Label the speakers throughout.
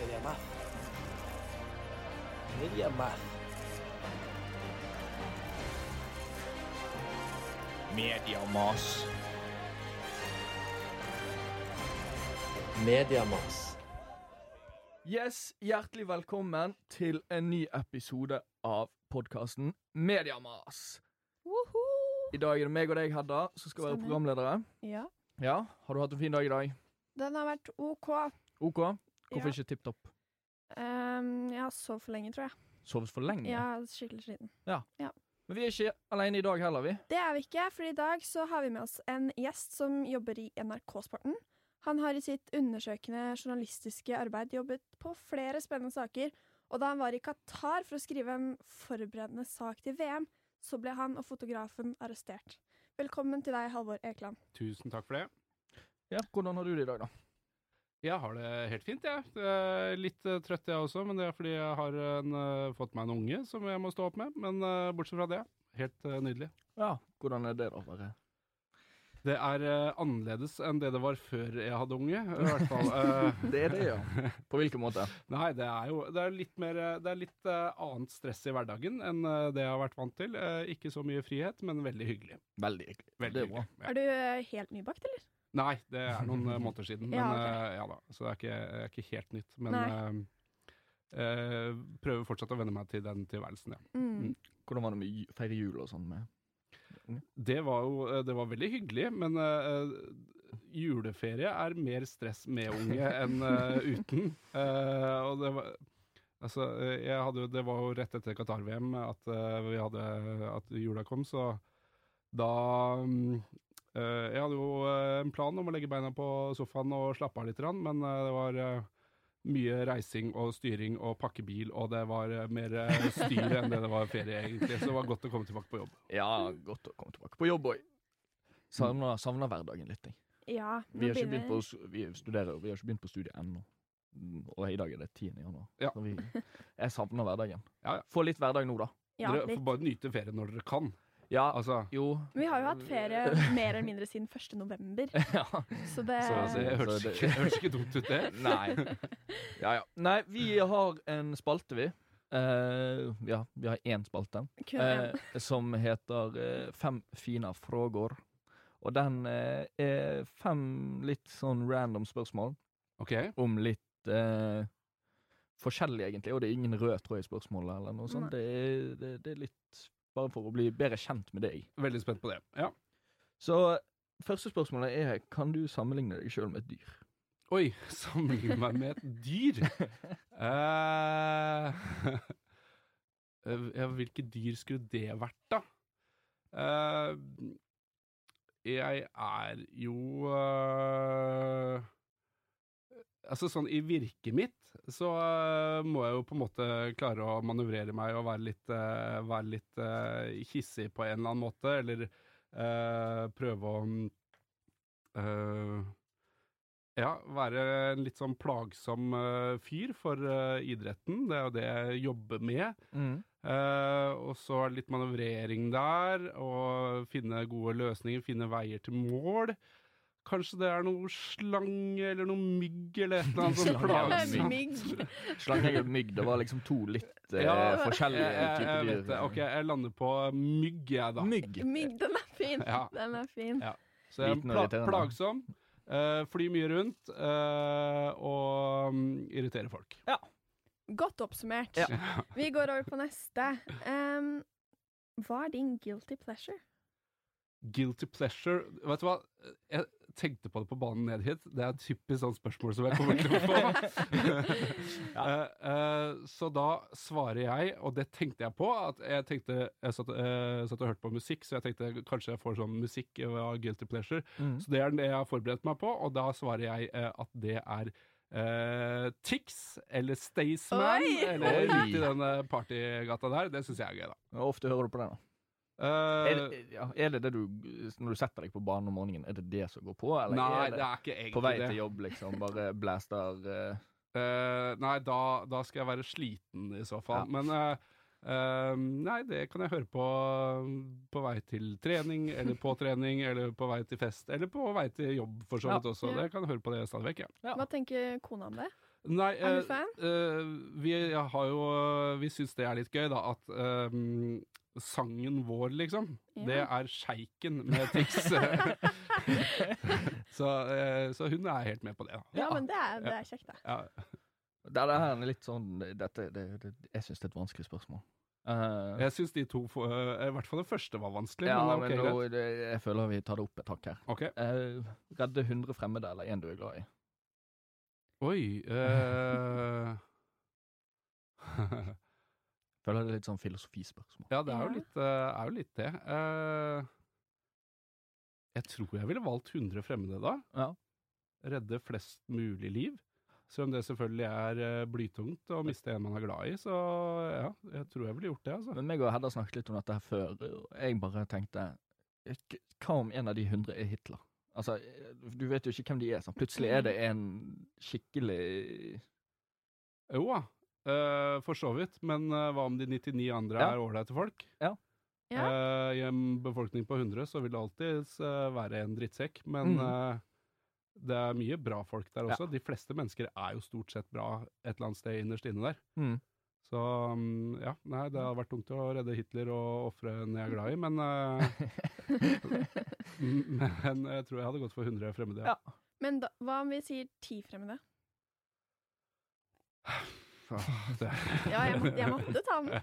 Speaker 1: Mediamath. Mediamath.
Speaker 2: Mediamas.
Speaker 1: Mediamas.
Speaker 2: Yes, hjertelig velkommen til en ny episode av podkasten Mediamas. I dag er det meg og deg, Hedda, som skal være programledere.
Speaker 3: Ja.
Speaker 2: Ja, Har du hatt en fin dag i dag?
Speaker 3: Den har vært OK.
Speaker 2: OK? Hvorfor
Speaker 3: Ja.
Speaker 2: ikke tipp topp?
Speaker 3: Um, jeg har sovet for lenge, tror jeg.
Speaker 2: Sovet for lenge?
Speaker 3: Er skikkelig sliten.
Speaker 2: Men vi er ikke alene i dag heller, vi.
Speaker 3: Det er vi ikke, for i dag så har vi med oss en gjest som jobber i NRK-sporten. Han har i sitt undersøkende journalistiske arbeid jobbet på flere spennende saker, og da han var i Qatar for å skrive en forberedende sak til VM, så ble han og fotografen arrestert. Velkommen til deg, Halvor Ekeland.
Speaker 4: Tusen takk for det.
Speaker 2: Ja, Hvordan har du det i dag, da?
Speaker 4: Jeg har det helt fint, jeg. Er Litt eh, trøtt jeg også, men det er fordi jeg har en, eh, fått meg en unge som jeg må stå opp med. Men eh, bortsett fra det, helt nydelig.
Speaker 2: Ja, Hvordan er det, da? Bare?
Speaker 4: Det er annerledes enn det det var før jeg hadde unge, i hvert fall.
Speaker 2: Det er det, ja. På hvilken måte?
Speaker 4: nei, det er jo det er litt mer Det er litt annet stress i hverdagen enn det jeg har vært vant til. Ikke så mye frihet, men veldig hyggelig.
Speaker 2: Veldig hyggelig.
Speaker 4: Veldig
Speaker 2: Det er bra.
Speaker 4: hyggelig. Ja.
Speaker 3: Er du helt nybakt, eller?
Speaker 4: Nei, det er noen eh, måneder siden. Men
Speaker 3: Ja, okay.
Speaker 4: ja da, så det er ikke, er ikke helt nytt. Men eh, eh, prøver fortsatt å venne meg til den tilværelsen, ja.
Speaker 3: Mm.
Speaker 2: Hvordan var det med å feire jul og sånn? med
Speaker 4: Det var jo eh, det var veldig hyggelig, men eh, juleferie er mer stress med unge enn uh, uten. Eh, og det var Altså, eh, jeg hadde Det var jo rett etter Qatar-VM at eh, vi hadde At jula kom, så da mm, eh, Jeg hadde jo eh, en plan om å legge beina på sofaen og slappe av litt, men eh, det var eh, mye reising og styring og pakke bil, og det var eh, mer eh, styr enn det det var ferie, egentlig. Så det var godt å komme tilbake på jobb.
Speaker 2: Ja, godt å komme tilbake på jobb òg. Savna hverdagen litt, jeg.
Speaker 3: Ja,
Speaker 2: Vi har ikke begynt på, vi studerer, vi har ikke begynt på studiet ennå. Og i dag er det 10. januar.
Speaker 4: Ja.
Speaker 2: Så vi, jeg savner hverdagen.
Speaker 4: Ja, ja.
Speaker 2: Få litt hverdag nå, da.
Speaker 3: Ja,
Speaker 4: dere får bare nyte ferien når dere kan.
Speaker 2: Ja,
Speaker 4: Altså,
Speaker 2: jo.
Speaker 3: Vi har jo hatt ferie mer eller mindre siden 1. november,
Speaker 2: ja.
Speaker 3: så det
Speaker 2: Så-
Speaker 4: altså, hørtes ikke, ikke dumt ut, det.
Speaker 2: Nei. Ja, ja. Nei, vi har en spalte, vi. Uh, ja, vi har én spalte.
Speaker 3: uh,
Speaker 2: eh, som heter uh, Fem fine frågor. Og den er fem litt sånn random spørsmål
Speaker 4: Ok,
Speaker 2: om litt forskjellig, egentlig. Og det er ingen rød tråd i spørsmålet eller noe sånt. Det er, det, det er litt bare for å bli bedre kjent med deg.
Speaker 4: Veldig spent på det. Ja.
Speaker 2: Så første spørsmålet er kan du sammenligne deg sjøl med et dyr?
Speaker 4: Oi, sammenligne meg med et dyr. Eh, ja, hvilke dyr skulle det vært, da? Eh, jeg er jo eh, Altså sånn i virket mitt så uh, må jeg jo på en måte klare å manøvrere meg og være litt, uh, være litt uh, hissig på en eller annen måte, eller prøve å eh, ja, være en litt sånn plagsom fyr for idretten. Det er jo det jeg jobber med. Eh, og så det litt manøvrering der, og finne gode løsninger, finne veier til mål. Kanskje det er noe slange eller noe mygg eller et eller annet sånt plagsomt.
Speaker 3: Mygg.
Speaker 2: Slange og mygg, det var liksom to litt eh,
Speaker 4: Ja,
Speaker 2: forskjellige
Speaker 4: Jeg, jeg, jeg
Speaker 2: typer dyr.
Speaker 4: Ok, jeg lander på mygg, jeg, da.
Speaker 2: Mygg.
Speaker 3: Mygg, den er fin.
Speaker 4: Ja.
Speaker 3: Den er fin.
Speaker 4: Ja. Så jeg er pla plagsom. uh, fly mye rundt uh, og um, irritere folk.
Speaker 3: Godt oppsummert.
Speaker 2: Ja.
Speaker 3: Vi går over på neste. Um, hva er din guilty pleasure?
Speaker 4: Guilty pleasure Vet du hva? Jeg tenkte på det på banen ned hit. Det er et typisk sånn spørsmål som jeg kommer til å få. ja. uh, uh, så da svarer jeg, og det tenkte jeg på at Jeg tenkte Jeg satt, uh, satt og hørte på musikk, så jeg tenkte kanskje jeg får sånn musikk av guilty pleasure.
Speaker 2: Mm.
Speaker 4: Så det er det jeg har forberedt meg på, og da svarer jeg at det er Uh, Tix eller Staysman, eller litt i den partygata der. Det syns jeg er gøy, da.
Speaker 2: Hvor ofte hører du på det, da?
Speaker 4: Eh,
Speaker 2: Er det, ja, er det det du Når du setter deg på banen om morgenen, er det det som går på? Eller
Speaker 4: nei,
Speaker 2: er
Speaker 4: det er ikke egentlig
Speaker 2: på vei
Speaker 4: det.
Speaker 2: til jobb, liksom? Bare blaster uh...
Speaker 4: Uh, nei, da, da skal jeg være sliten i så fall.
Speaker 2: Ja.
Speaker 4: Men eh, eh, nei, det kan jeg høre på på vei til trening, eller på trening, eller på vei til fest, eller på vei til jobb for så
Speaker 2: Ja.
Speaker 4: også. Det kan jeg høre på det stadig vekk, ja.
Speaker 2: Ja.
Speaker 3: Hva tenker kona om det?
Speaker 4: Nei,
Speaker 3: Er du
Speaker 4: eh,
Speaker 3: fan?
Speaker 4: eh, vi har jo Vi syns det er litt gøy, da, at eh, sangen vår, liksom,
Speaker 3: Ja.
Speaker 4: det er sjeiken med Tix. så, eh, så hun er helt med på det. Da.
Speaker 3: Ja, men det er, det er kjekt, det.
Speaker 4: Ja.
Speaker 2: Det er her litt sånn dette, det, det, Jeg syns det er et vanskelig spørsmål. Uh,
Speaker 4: Jeg syns de to, for, uh, i hvert fall det første, var vanskelig.
Speaker 2: ja,
Speaker 4: men,
Speaker 2: men
Speaker 4: det er ok,
Speaker 2: nå, det, jeg føler vi tar det opp et hakk her.
Speaker 4: Ok.
Speaker 2: Uh, redde 100 fremmede eller en du er glad i?
Speaker 4: Oi eh,
Speaker 2: Føler det er litt sånn filosofispørsmål.
Speaker 4: Ja, det er jo litt, eh, er jo litt det. Eh, jeg tror jeg ville valgt 100 fremmede da.
Speaker 2: Ja.
Speaker 4: Redde flest mulig liv. Selv om det selvfølgelig er eh, blytungt å miste en man er glad i, så ja, jeg tror jeg ville gjort det, altså.
Speaker 2: Men meg og Hedda snakket litt om dette her før, og jeg bare tenkte Hva om en av de 100 er Hitler? Altså, du vet jo ikke hvem de er. sånn. Plutselig er det en skikkelig
Speaker 4: Jo da, eh, for så vidt. Men uh, hva om de 99 andre
Speaker 2: Ja.
Speaker 4: er ålreite folk?
Speaker 3: Ja.
Speaker 4: Eh, I en befolkning på 100 så vil det alltid eh, være en drittsekk, men
Speaker 2: Mm.
Speaker 4: det er mye bra folk der
Speaker 2: Ja.
Speaker 4: også. De fleste mennesker er jo stort sett bra et eller annet sted innerst inne der.
Speaker 2: mm.
Speaker 4: Så um, ja, nei, det hadde vært tungt å redde Hitler og ofre en jeg er glad i, men Men jeg tror jeg hadde gått for 100 fremmede.
Speaker 2: Ja.
Speaker 3: Men da, hva om vi sier 10 fremmede? Ja, jeg, må, jeg måtte ta den.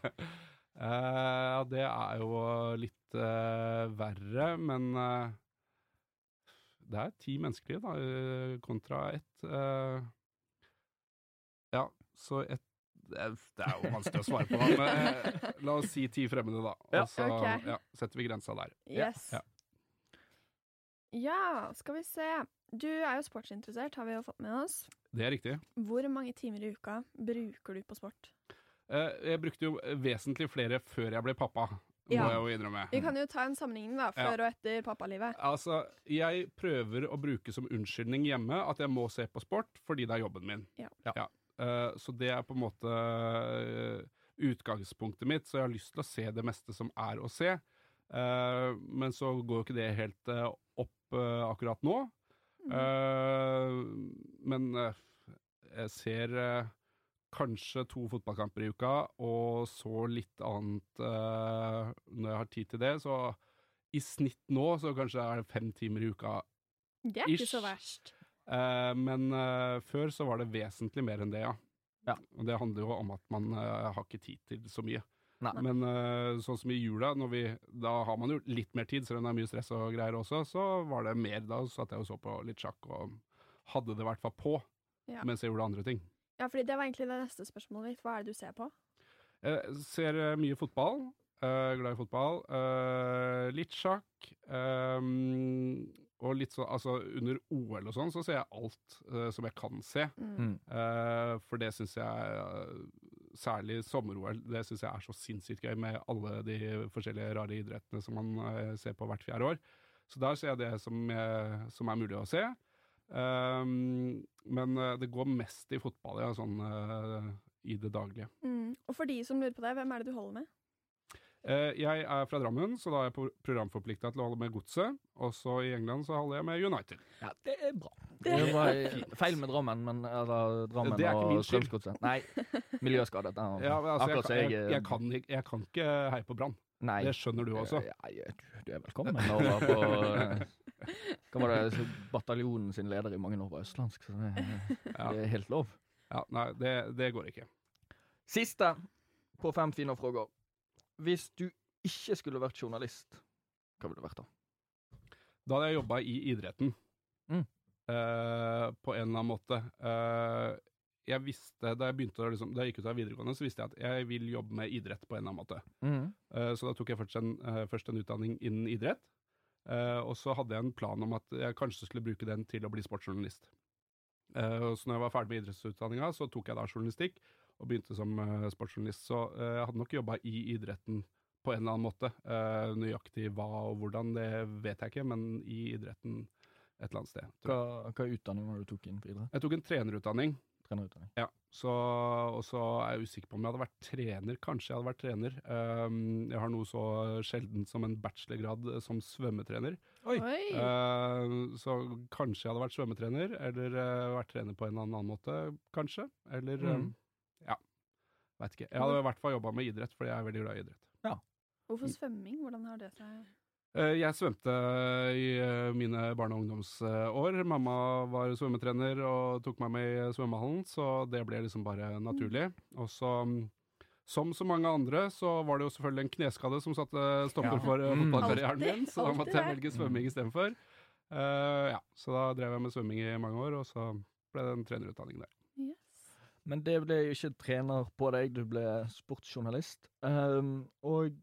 Speaker 4: Eh, Ja, det er jo litt uh, verre, men uh, det er ti menneskeliv, da, kontra ett. Uh, ja, så ett det er, det er jo vanskelig å svare på, men eh, la oss si ti fremmede, da.
Speaker 2: Ja.
Speaker 4: Og så
Speaker 3: okay.
Speaker 4: ja, setter vi grensa der.
Speaker 3: Yes.
Speaker 4: Ja.
Speaker 3: Ja, skal vi se. Du er jo sportsinteressert, har vi jo fått med oss.
Speaker 4: Det er riktig.
Speaker 3: Hvor mange timer i uka bruker du på sport?
Speaker 4: Eh, jeg brukte jo vesentlig flere før jeg ble pappa,
Speaker 3: Ja.
Speaker 4: må jeg jo innrømme.
Speaker 3: Vi kan jo ta en sammenligning da, før og etter pappalivet.
Speaker 4: Altså, jeg prøver å bruke som unnskyldning hjemme at jeg må se på sport fordi det er jobben min.
Speaker 3: Ja.
Speaker 4: Eh, så det er på en måte eh, utgangspunktet mitt, så jeg har lyst til å se det meste som er å se. Eh, men så går jo ikke det helt opp akkurat nå.
Speaker 3: Mm.
Speaker 4: Eh, men eh, jeg ser eh, kanskje to fotballkamper i uka, og så litt annet når jeg har tid til det. Så i snitt nå så kanskje er det fem timer i uka.
Speaker 3: Det er ikke så verst.
Speaker 4: Uh, men uh, før så var det vesentlig mer enn det, ja.
Speaker 2: Ja.
Speaker 4: Og det handler jo om at man uh, har ikke tid til så mye.
Speaker 2: Nei.
Speaker 4: Men uh, sånn som i jula, når vi, da har man jo litt mer tid, selv om det er mye stress og greier også, så var det mer. Da satt jeg og så på litt sjakk og hadde det i hvert fall på
Speaker 3: Ja.
Speaker 4: mens jeg gjorde andre ting.
Speaker 3: Ja, fordi det var egentlig det neste spørsmålet mitt. Hva er det du ser på?
Speaker 4: Jeg ser eh, mye fotball. Uh, glad i fotball. Uh, litt sjakk. Um, og litt sånn Altså, under OL og sånn, så ser jeg alt uh, som jeg kan se.
Speaker 3: Mm.
Speaker 2: Mm.
Speaker 4: Eh, for det syns jeg Særlig sommer-OL. Det syns jeg er så sinnssykt gøy med alle de forskjellige rare idrettene som man eh, ser på hvert fjerde år. Så der ser jeg det som, eh, som er mulig å se. Um, men eh, det går mest i fotball, ja, sånn uh, i det daglige.
Speaker 3: Mm. Og for de som lurer på det, hvem er det du holder med?
Speaker 4: Eh, jeg er fra Drammen, så da er jeg pro- programforplikta til å holde med Godset. Og så i England så holder jeg med United.
Speaker 2: Ja, det er bra.
Speaker 3: Det er
Speaker 2: var feil med Drammen, men eller Drammen
Speaker 4: Det er ikke
Speaker 2: og. Strømsgodset. Nei, miljøskadet. Ja,
Speaker 4: Ja, altså, jeg, kan-
Speaker 2: jeg,
Speaker 4: jeg, jeg, kan, ikke- jeg kan ikke heie på Brann.
Speaker 2: Nei.
Speaker 4: Det skjønner du også.
Speaker 2: Ja, ja, du, du er velkommen over på eh, Hva var det, bataljonen sin leder i mange år var østlandsk, så det,
Speaker 4: Ja.
Speaker 2: det er helt lov.
Speaker 4: Ja, nei, det, det går ikke.
Speaker 2: Siste på fem fine frågor. Hvis du ikke skulle vært journalist, hva ville du vært da?
Speaker 4: Da hadde jeg jobba i idretten.
Speaker 2: Mm.
Speaker 4: Uh, på en eller annen måte. Uh, jeg visste, da jeg begynte liksom, da jeg gikk ut av videregående, så visste jeg at jeg vil jobbe med idrett på en eller annen måte.
Speaker 2: Mm.
Speaker 4: Uh, så da tok jeg først en, først en utdanning innen idrett. Og så hadde jeg en plan om at jeg kanskje skulle bruke den til å bli sportsjournalist. Og så når jeg var ferdig med idrettsutdanninga, så tok jeg da journalistikk og begynte som eh, sportsjournalist. Så eh, jeg hadde nok jobba i idretten på en eller annen måte. Eh, nøyaktig hva og hvordan, det vet jeg ikke, men i idretten et eller annet sted.
Speaker 2: Hva, hva utdanning var det du tok innenfor idrett?
Speaker 4: Jeg tok en trenerutdanning.
Speaker 2: trenerutdanning.
Speaker 4: Ja, så, og så er jeg usikker på om jeg hadde vært trener. Kanskje jeg hadde vært trener. Um, jeg har noe så sjeldent som en bachelorgrad som svømmetrener.
Speaker 2: Oi!
Speaker 4: Uh, så kanskje jeg hadde vært svømmetrener, eller uh, vært trener på en eller annen måte, kanskje. Eller
Speaker 2: Mm.
Speaker 4: um, veit ikke. Jeg hadde i hvert fall jobba med idrett, fordi jeg er veldig glad i idrett.
Speaker 3: Hvorfor svømming? Hvordan har det seg
Speaker 4: Eh, Jeg svømte i eh, mine barne- og ungdomsår. Mamma var svømmetrener og tok meg med i svømmehallen, så det ble liksom bare naturlig. Og så, mm, som så mange andre, så var det jo selvfølgelig en kneskade som satte stopper
Speaker 2: Ja.
Speaker 4: for eh,
Speaker 2: Mm.
Speaker 4: fotballkarrieren min, så da måtte jeg velge svømming istedenfor. Uh, ja, så da drev jeg med svømming i mange år, og så ble det en trenerutdanning der.
Speaker 2: Men det ble jo ikke trener på deg, du ble sportsjournalist. Um, og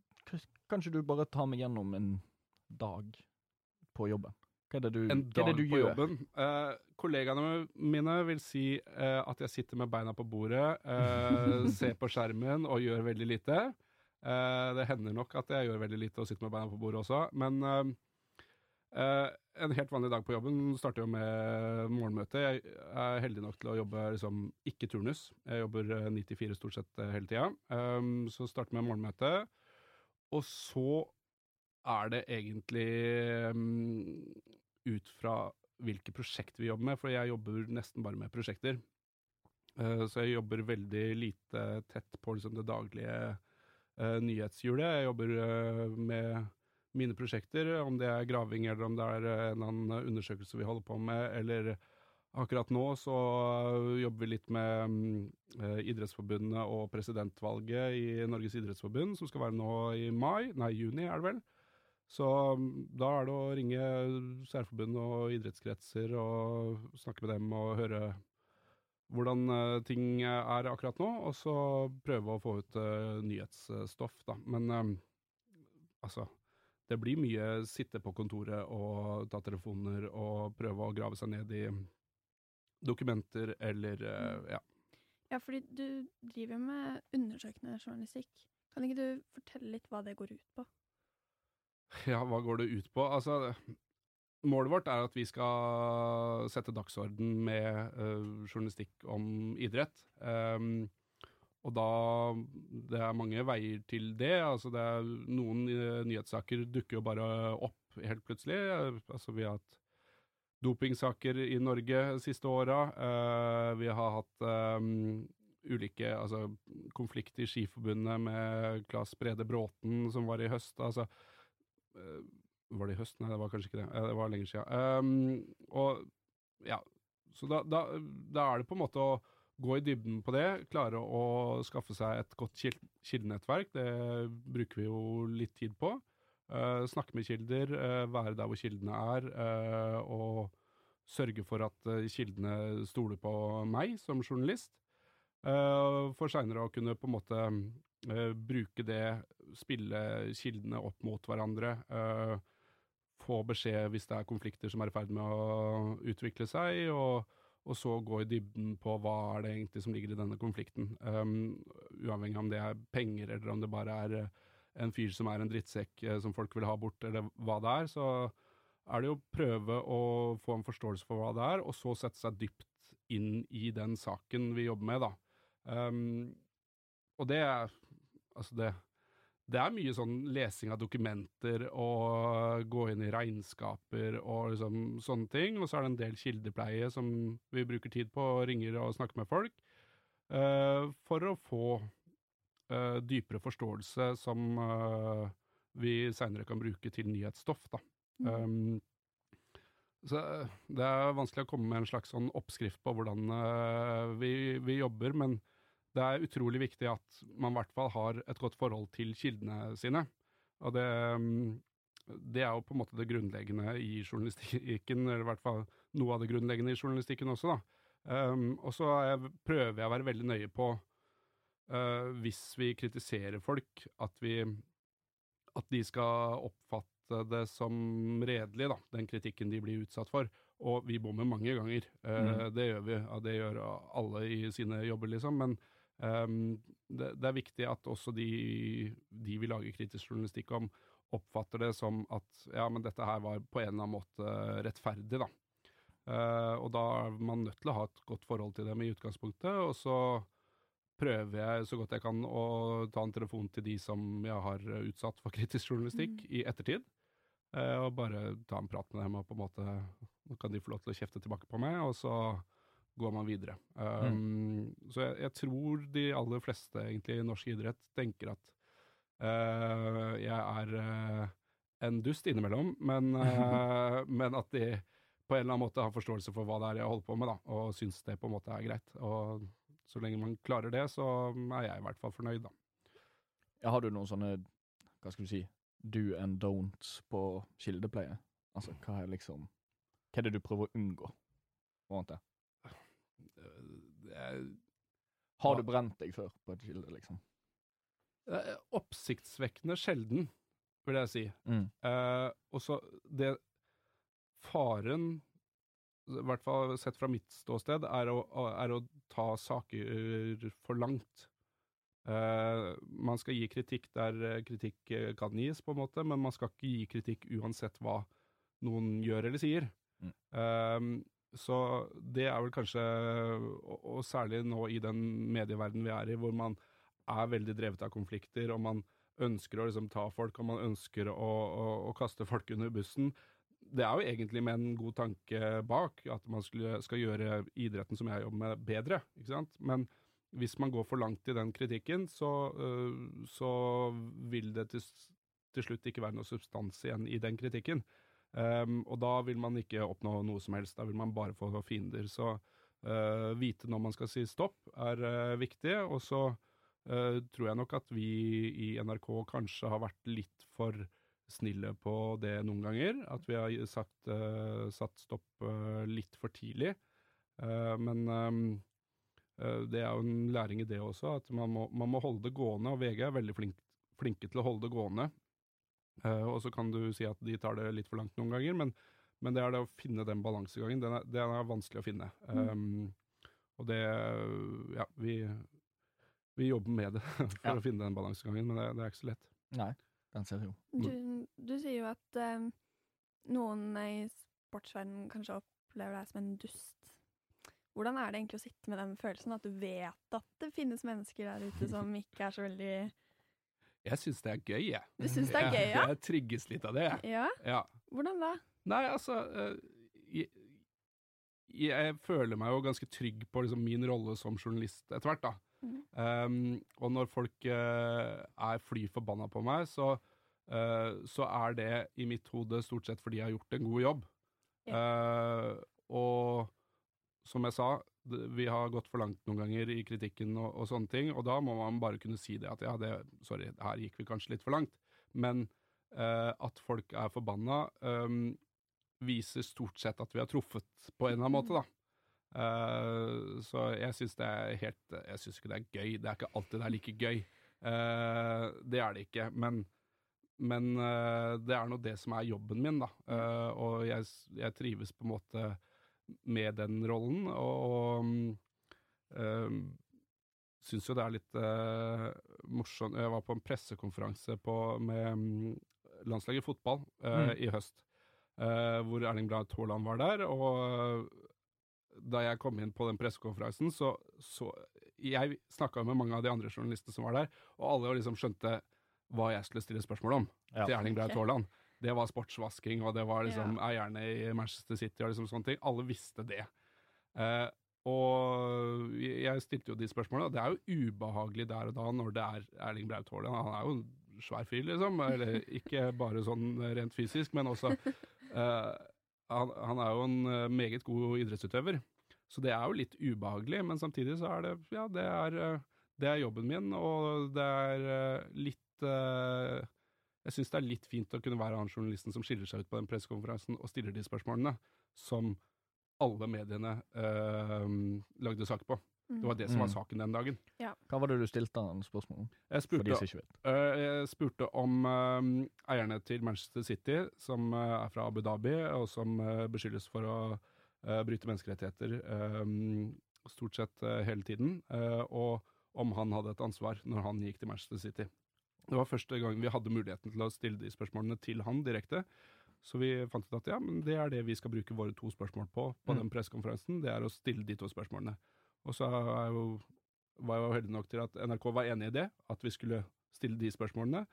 Speaker 2: kanskje du bare tar meg gjennom en dag på jobben? Hva er det du,
Speaker 4: En
Speaker 2: hva er
Speaker 4: dag
Speaker 2: det du
Speaker 4: på
Speaker 2: gjør?
Speaker 4: jobben. Uh, kollegaene mine vil si uh, at jeg sitter med beina på bordet, uh, ser på skjermen og gjør veldig lite. Det hender nok at jeg gjør veldig lite og sitter med beina på bordet også, men en helt vanlig dag på jobben starter jo med morgenmøte. Jeg er heldig nok til å jobbe liksom, ikke turnus. Jeg jobber 94 stort sett eh, hele tida. Um, så starter med morgenmøte. Og så er det egentlig um, ut fra hvilke prosjekter vi jobber med, for jeg jobber nesten bare med prosjekter. Uh, så jeg jobber veldig lite tett på liksom, det daglige uh, nyhetshjulet. Jeg jobber uh, med mine prosjekter, om det er graving eller om det er eh, en annen undersøkelse vi holder på med, eller akkurat nå så eh, jobber vi litt med mm, eh, Idrettsforbundet og presidentvalget i Norges idrettsforbund, som skal være nå i mai, nei juni er det vel. Så mm, da er det å ringe særforbund og idrettskretser og snakke med dem og høre hvordan eh, ting er akkurat nå, og så prøve å få ut eh, nyhetsstoff, da. Men eh, altså Det blir mye sitte på kontoret og ta telefoner og prøve å grave seg ned i dokumenter eller eh, ja.
Speaker 3: Ja, fordi du driver med undersøkende journalistikk. Kan ikke du fortelle litt hva det går ut på?
Speaker 4: Ja, hva går det ut på? Altså, målet vårt er at vi skal sette dagsorden med uh, journalistikk om idrett. Um, og da Det er mange veier til det. Altså, det er noen eh, nyhetssaker dukker jo bare opp helt plutselig. Eh, altså, vi har hatt dopingsaker i Norge de siste åra. Uh, vi har hatt um, ulike altså, konflikt i Skiforbundet med Claes Brede Bråten, som var i høst. Altså, uh, var det i høst? Nei, det var kanskje ikke det. Det var lenger siden. Um, og ja, så da, da, da er det på en måte å gå i dybden på det, klare å skaffe seg et godt kil- kildenettverk. Det bruker vi jo litt tid på. Uh, snakke med kilder, uh, være der hvor kildene er, uh, og sørge for at kildene stoler på meg som journalist. For seinere å kunne på en måte bruke det, spille kildene opp mot hverandre. få beskjed hvis det er konflikter som er i ferd med å utvikle seg, og, og så gå i dybden på hva er det egentlig som ligger i denne konflikten. Um, uavhengig om det er penger, eller om det bare er eh, en fyr som er en drittsekk eh, som folk vil ha bort, eller hva det er, så er det jo prøve å få en forståelse for hva det er, og så sette seg dypt inn i den saken vi jobber med, da. Um, og det er Altså, det det er mye sånn lesing av dokumenter og gå inn i regnskaper og liksom sånne ting. Og så er det en del kildepleie som vi bruker tid på, og ringer og snakker med folk. Uh, for å få uh, dypere forståelse som uh, vi seinere kan bruke til nyhetsstoff, da. Um, så det er vanskelig å komme med en slags sånn oppskrift på hvordan vi, vi jobber, men det er utrolig viktig at man i hvert fall har et godt forhold til kildene sine. Og det, mm, det er jo på en måte det grunnleggende i journalistikken, eller i hvert fall noe av det grunnleggende i journalistikken også, da. Um, og så er prøver jeg å være veldig nøye på, uh, hvis vi kritiserer folk, at vi at de skal oppfatte det som redelig, da, den kritikken de blir utsatt for. Og vi bommer mange ganger. Eh, Det gjør vi. Ja, det gjør alle i sine jobber, liksom. Men ehm, det, det er viktig at også de, de vi lager kritisk journalistikk om, oppfatter det som at ja, men dette her var på en eller annen måte rettferdig, da. Uh, og da er man nødt til å ha et godt forhold til dem i utgangspunktet, og så prøver jeg så godt jeg kan å ta en telefon til de som jeg har utsatt for kritisk journalistikk
Speaker 3: Mm.
Speaker 4: i ettertid. uh, og bare ta en prat med dem, og på en måte Nå kan de få lov til å kjefte tilbake på meg, og så går man videre. Um, Så jeg, jeg tror de aller fleste egentlig i norsk idrett tenker at uh, jeg er uh, en dust innimellom, men, uh, men at de på en eller annen måte har forståelse for hva det er jeg holder på med, da, og syns det på en måte er greit. Og så lenge man klarer det, så er jeg i hvert fall fornøyd, da.
Speaker 2: Ja, har du noen sånne, hva skal du si, do and don'ts på kildepleie? Altså, hva er liksom Hva er det du prøver å unngå? på er måte?
Speaker 4: Er
Speaker 2: Har du brent deg før på et kilde, liksom?
Speaker 4: er oppsiktsvekkende sjelden, vil jeg si.
Speaker 2: Mm.
Speaker 4: Eh, og så det Faren, i hvert fall sett fra mitt ståsted, er å, er å ta saker for langt. Eh, man skal gi kritikk der eh, kritikk eh, kan gis, på en måte, men man skal ikke gi kritikk uansett hva noen gjør eller sier.
Speaker 2: Mm.
Speaker 4: Eh, så det er vel kanskje, og, særlig nå i den medieverdenen vi er i, hvor man er veldig drevet av konflikter, og man ønsker å liksom ta folk, og man ønsker å, å, å kaste folk under bussen. Det er jo egentlig med en god tanke bak, at man skulle, skal gjøre idretten som jeg jobber med, bedre. ikke sant? Men hvis man går for langt i den kritikken, så, øh, så vil det til, til slutt ikke være noe substans igjen i den kritikken. Um, og da vil man ikke oppnå noe som helst, da vil man bare få fiender. Så uh, vite når man skal si stopp, er uh, viktig. Og så uh, tror jeg nok at vi i NRK kanskje har vært litt for snille på det noen ganger. At vi har sagt, satt stopp litt for tidlig. Men um, det er jo en læring i det også, at man må, man må holde det gående. Og VG er veldig flink, flinke til å holde det gående. Eh, og så kan du si at de tar det litt for langt noen ganger, men, men det er det å finne den balansegangen. Den er, den er vanskelig å finne. Um, og det Ja, vi, vi jobber med det for
Speaker 2: Ja.
Speaker 4: å finne den balansegangen, men det, det er ikke så lett.
Speaker 2: Nei, den ser jo.
Speaker 3: Du, du sier jo at um, noen i sportsverdenen kanskje opplever deg som en dust. Hvordan er det egentlig å sitte med den følelsen, at du vet at det finnes mennesker der ute som ikke er så veldig
Speaker 4: Jeg syns det er gøy, jeg.
Speaker 3: Du syns det er gøy, ja?
Speaker 4: Jeg, jeg trigges litt av det, jeg.
Speaker 3: Ja?
Speaker 4: Ja.
Speaker 3: Hvordan da?
Speaker 4: Nei, altså eh, jeg, jeg føler meg jo ganske trygg på liksom, min rolle som journalist etter hvert, da.
Speaker 3: Mm.
Speaker 4: Um, og når folk uh, er fly forbanna på meg, så, uh, så er det i mitt hode stort sett fordi jeg har gjort en god jobb. Eh, og som jeg sa, vi har gått for langt noen ganger i kritikken og, og sånne ting, og da må man bare kunne si det at ja, det, sorry, her gikk vi kanskje litt for langt. Men eh, at folk er forbanna, um, viser stort sett at vi har truffet på en eller annen måte, da. Eh, så jeg syns det er helt Jeg syns ikke det er gøy. Det er ikke alltid det er like gøy. Eh, det er det ikke. Men, men uh, det er nå det som er jobben min, da. Uh, og jeg, jeg trives på en måte med den rollen, og um, syns jo det er litt uh, morsomt Jeg var på en pressekonferanse på, med um, landslaget i fotball uh,
Speaker 2: Mm.
Speaker 4: i høst, uh, hvor Erling Braut Haaland var der. Og da jeg kom inn på den pressekonferansen, så, så Jeg snakka med mange av de andre journalistene som var der, og alle liksom skjønte hva jeg skulle stille spørsmål om
Speaker 2: Ja.
Speaker 4: til Erling Braut
Speaker 3: Haaland.
Speaker 4: Haaland. Det var sportsvasking, og det var liksom eierne i Manchester City og liksom sånne ting. Alle visste det. Eh, og jeg stilte jo de spørsmålene, og det er jo ubehagelig der og da når det er Erling Braut Haaland. Han er jo en svær fyr, liksom. Eller ikke bare sånn rent fysisk, men også eh, han, han er jo en eh, meget god idrettsutøver. Så det er jo litt ubehagelig, men samtidig så er det Ja, det er, eh, det er jobben min, og det er eh, litt eh, Jeg syns det er litt fint å kunne være han journalisten som skiller seg ut på den pressekonferansen og stiller de spørsmålene som alle mediene øh, lagde sak på. Det var det som var
Speaker 2: Mm.
Speaker 4: saken den dagen.
Speaker 2: Hva var det du stilte han spørsmål om?
Speaker 4: Jeg
Speaker 2: For de
Speaker 4: spurte,
Speaker 2: som ikke vet.
Speaker 4: øh, jeg spurte om øh, eierne til Manchester City, som øh, er fra Abu Dhabi, og som øh, beskyldes for å øh, bryte menneskerettigheter øh, stort sett øh, hele tiden, øh, og om han hadde et ansvar når han gikk til Manchester City. Det var første gang vi hadde muligheten til å stille de spørsmålene til han direkte. Så vi fant ut at ja, men det er det vi skal bruke våre to spørsmål på på
Speaker 2: Mm.
Speaker 4: den pressekonferansen. Det er å stille de to spørsmålene. Og så er jo, var jeg jo heldig nok til at NRK var enig i det, at vi skulle stille de spørsmålene.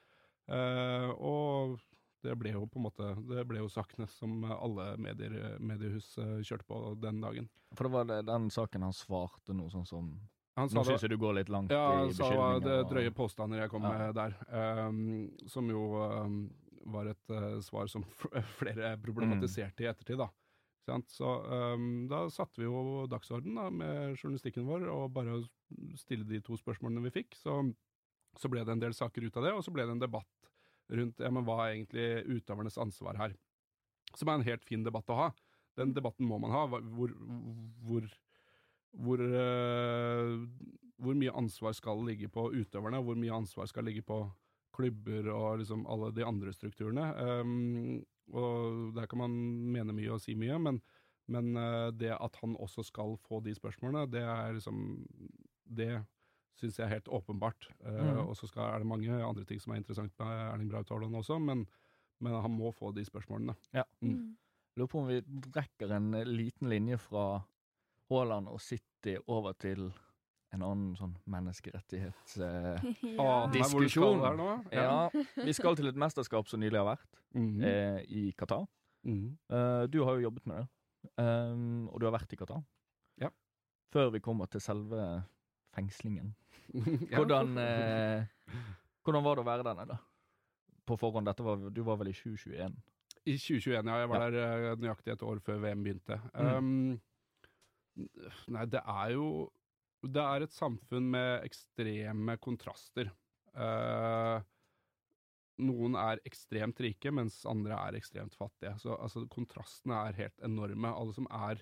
Speaker 4: Eh, og det ble jo på en måte Det ble jo sakene som alle medier, mediehus eh, kjørte på den dagen.
Speaker 2: For det var den saken han svarte noe sånn som Nå syns jeg du går litt langt
Speaker 4: Ja,
Speaker 2: i
Speaker 4: han sa det
Speaker 2: beskyldninger.
Speaker 4: drøye påstander jeg kom
Speaker 2: Ja.
Speaker 4: med der, um, som jo um, var et uh, svar som flere problematiserte i ettertid, da. Så um, da satte vi jo dagsorden da, med journalistikken vår, og bare å stille de to spørsmålene vi fikk. Så, så ble det en del saker ut av det, og så ble det en debatt rundt ja, men hva er egentlig utøvernes ansvar her. Som er en helt fin debatt å ha. Den debatten må man ha. Hvor, hvor hvor, eh, hvor mye ansvar skal ligge på utøverne, og hvor mye ansvar skal ligge på klubber og liksom alle de andre strukturene. Um, og der kan man mene mye og si mye, men, men eh, det at han også skal få de spørsmålene, det er liksom Det syns jeg er helt åpenbart. Eh,
Speaker 2: Mm.
Speaker 4: Og så skal- er det mange andre ting som er interessant med Erling Braut Haaland også, men, men han må få de spørsmålene. Ja.
Speaker 3: Mm.
Speaker 2: Lurer på om vi rekker en liten linje fra Haaland og City over til en annen sånn menneskerettighetsdiskusjon. Eh,
Speaker 3: ja.
Speaker 2: Ja, vi skal til et mesterskap som nylig har vært,
Speaker 4: Mhm.
Speaker 2: eh, i Qatar.
Speaker 4: Mhm.
Speaker 2: Eh, du har jo jobbet med det, um, og du har vært i Qatar.
Speaker 4: Ja.
Speaker 2: Før vi kommer til selve fengslingen. Hvordan, eh, hvordan var det å være der nede? På forhånd, dette var, du var vel i 2021?
Speaker 4: I 2021, ja. Jeg var
Speaker 2: Ja.
Speaker 4: der eh, nøyaktig et år før VM begynte.
Speaker 2: Mm.
Speaker 4: Um, nei, det er jo Det er et samfunn med ekstreme kontraster. Eh, noen er ekstremt rike, mens andre er ekstremt fattige. Så altså, kontrastene er helt enorme. Alle som er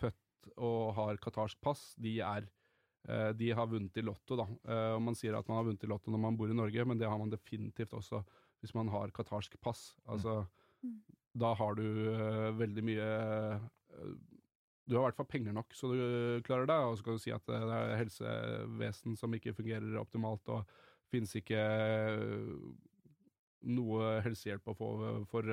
Speaker 4: født og har qatarsk pass, de er eh, de har vunnet i Lotto, da. Eh, og man sier at man har vunnet i Lotto når man bor i Norge, men det har man definitivt også hvis man har qatarsk pass. Altså,
Speaker 3: Mm.
Speaker 4: da har du veldig mye Du har i hvert fall penger nok så du eh, klarer deg, og så kan du si at eh, det er helsevesen som ikke fungerer optimalt, og finnes ikke eh, noe helsehjelp å få for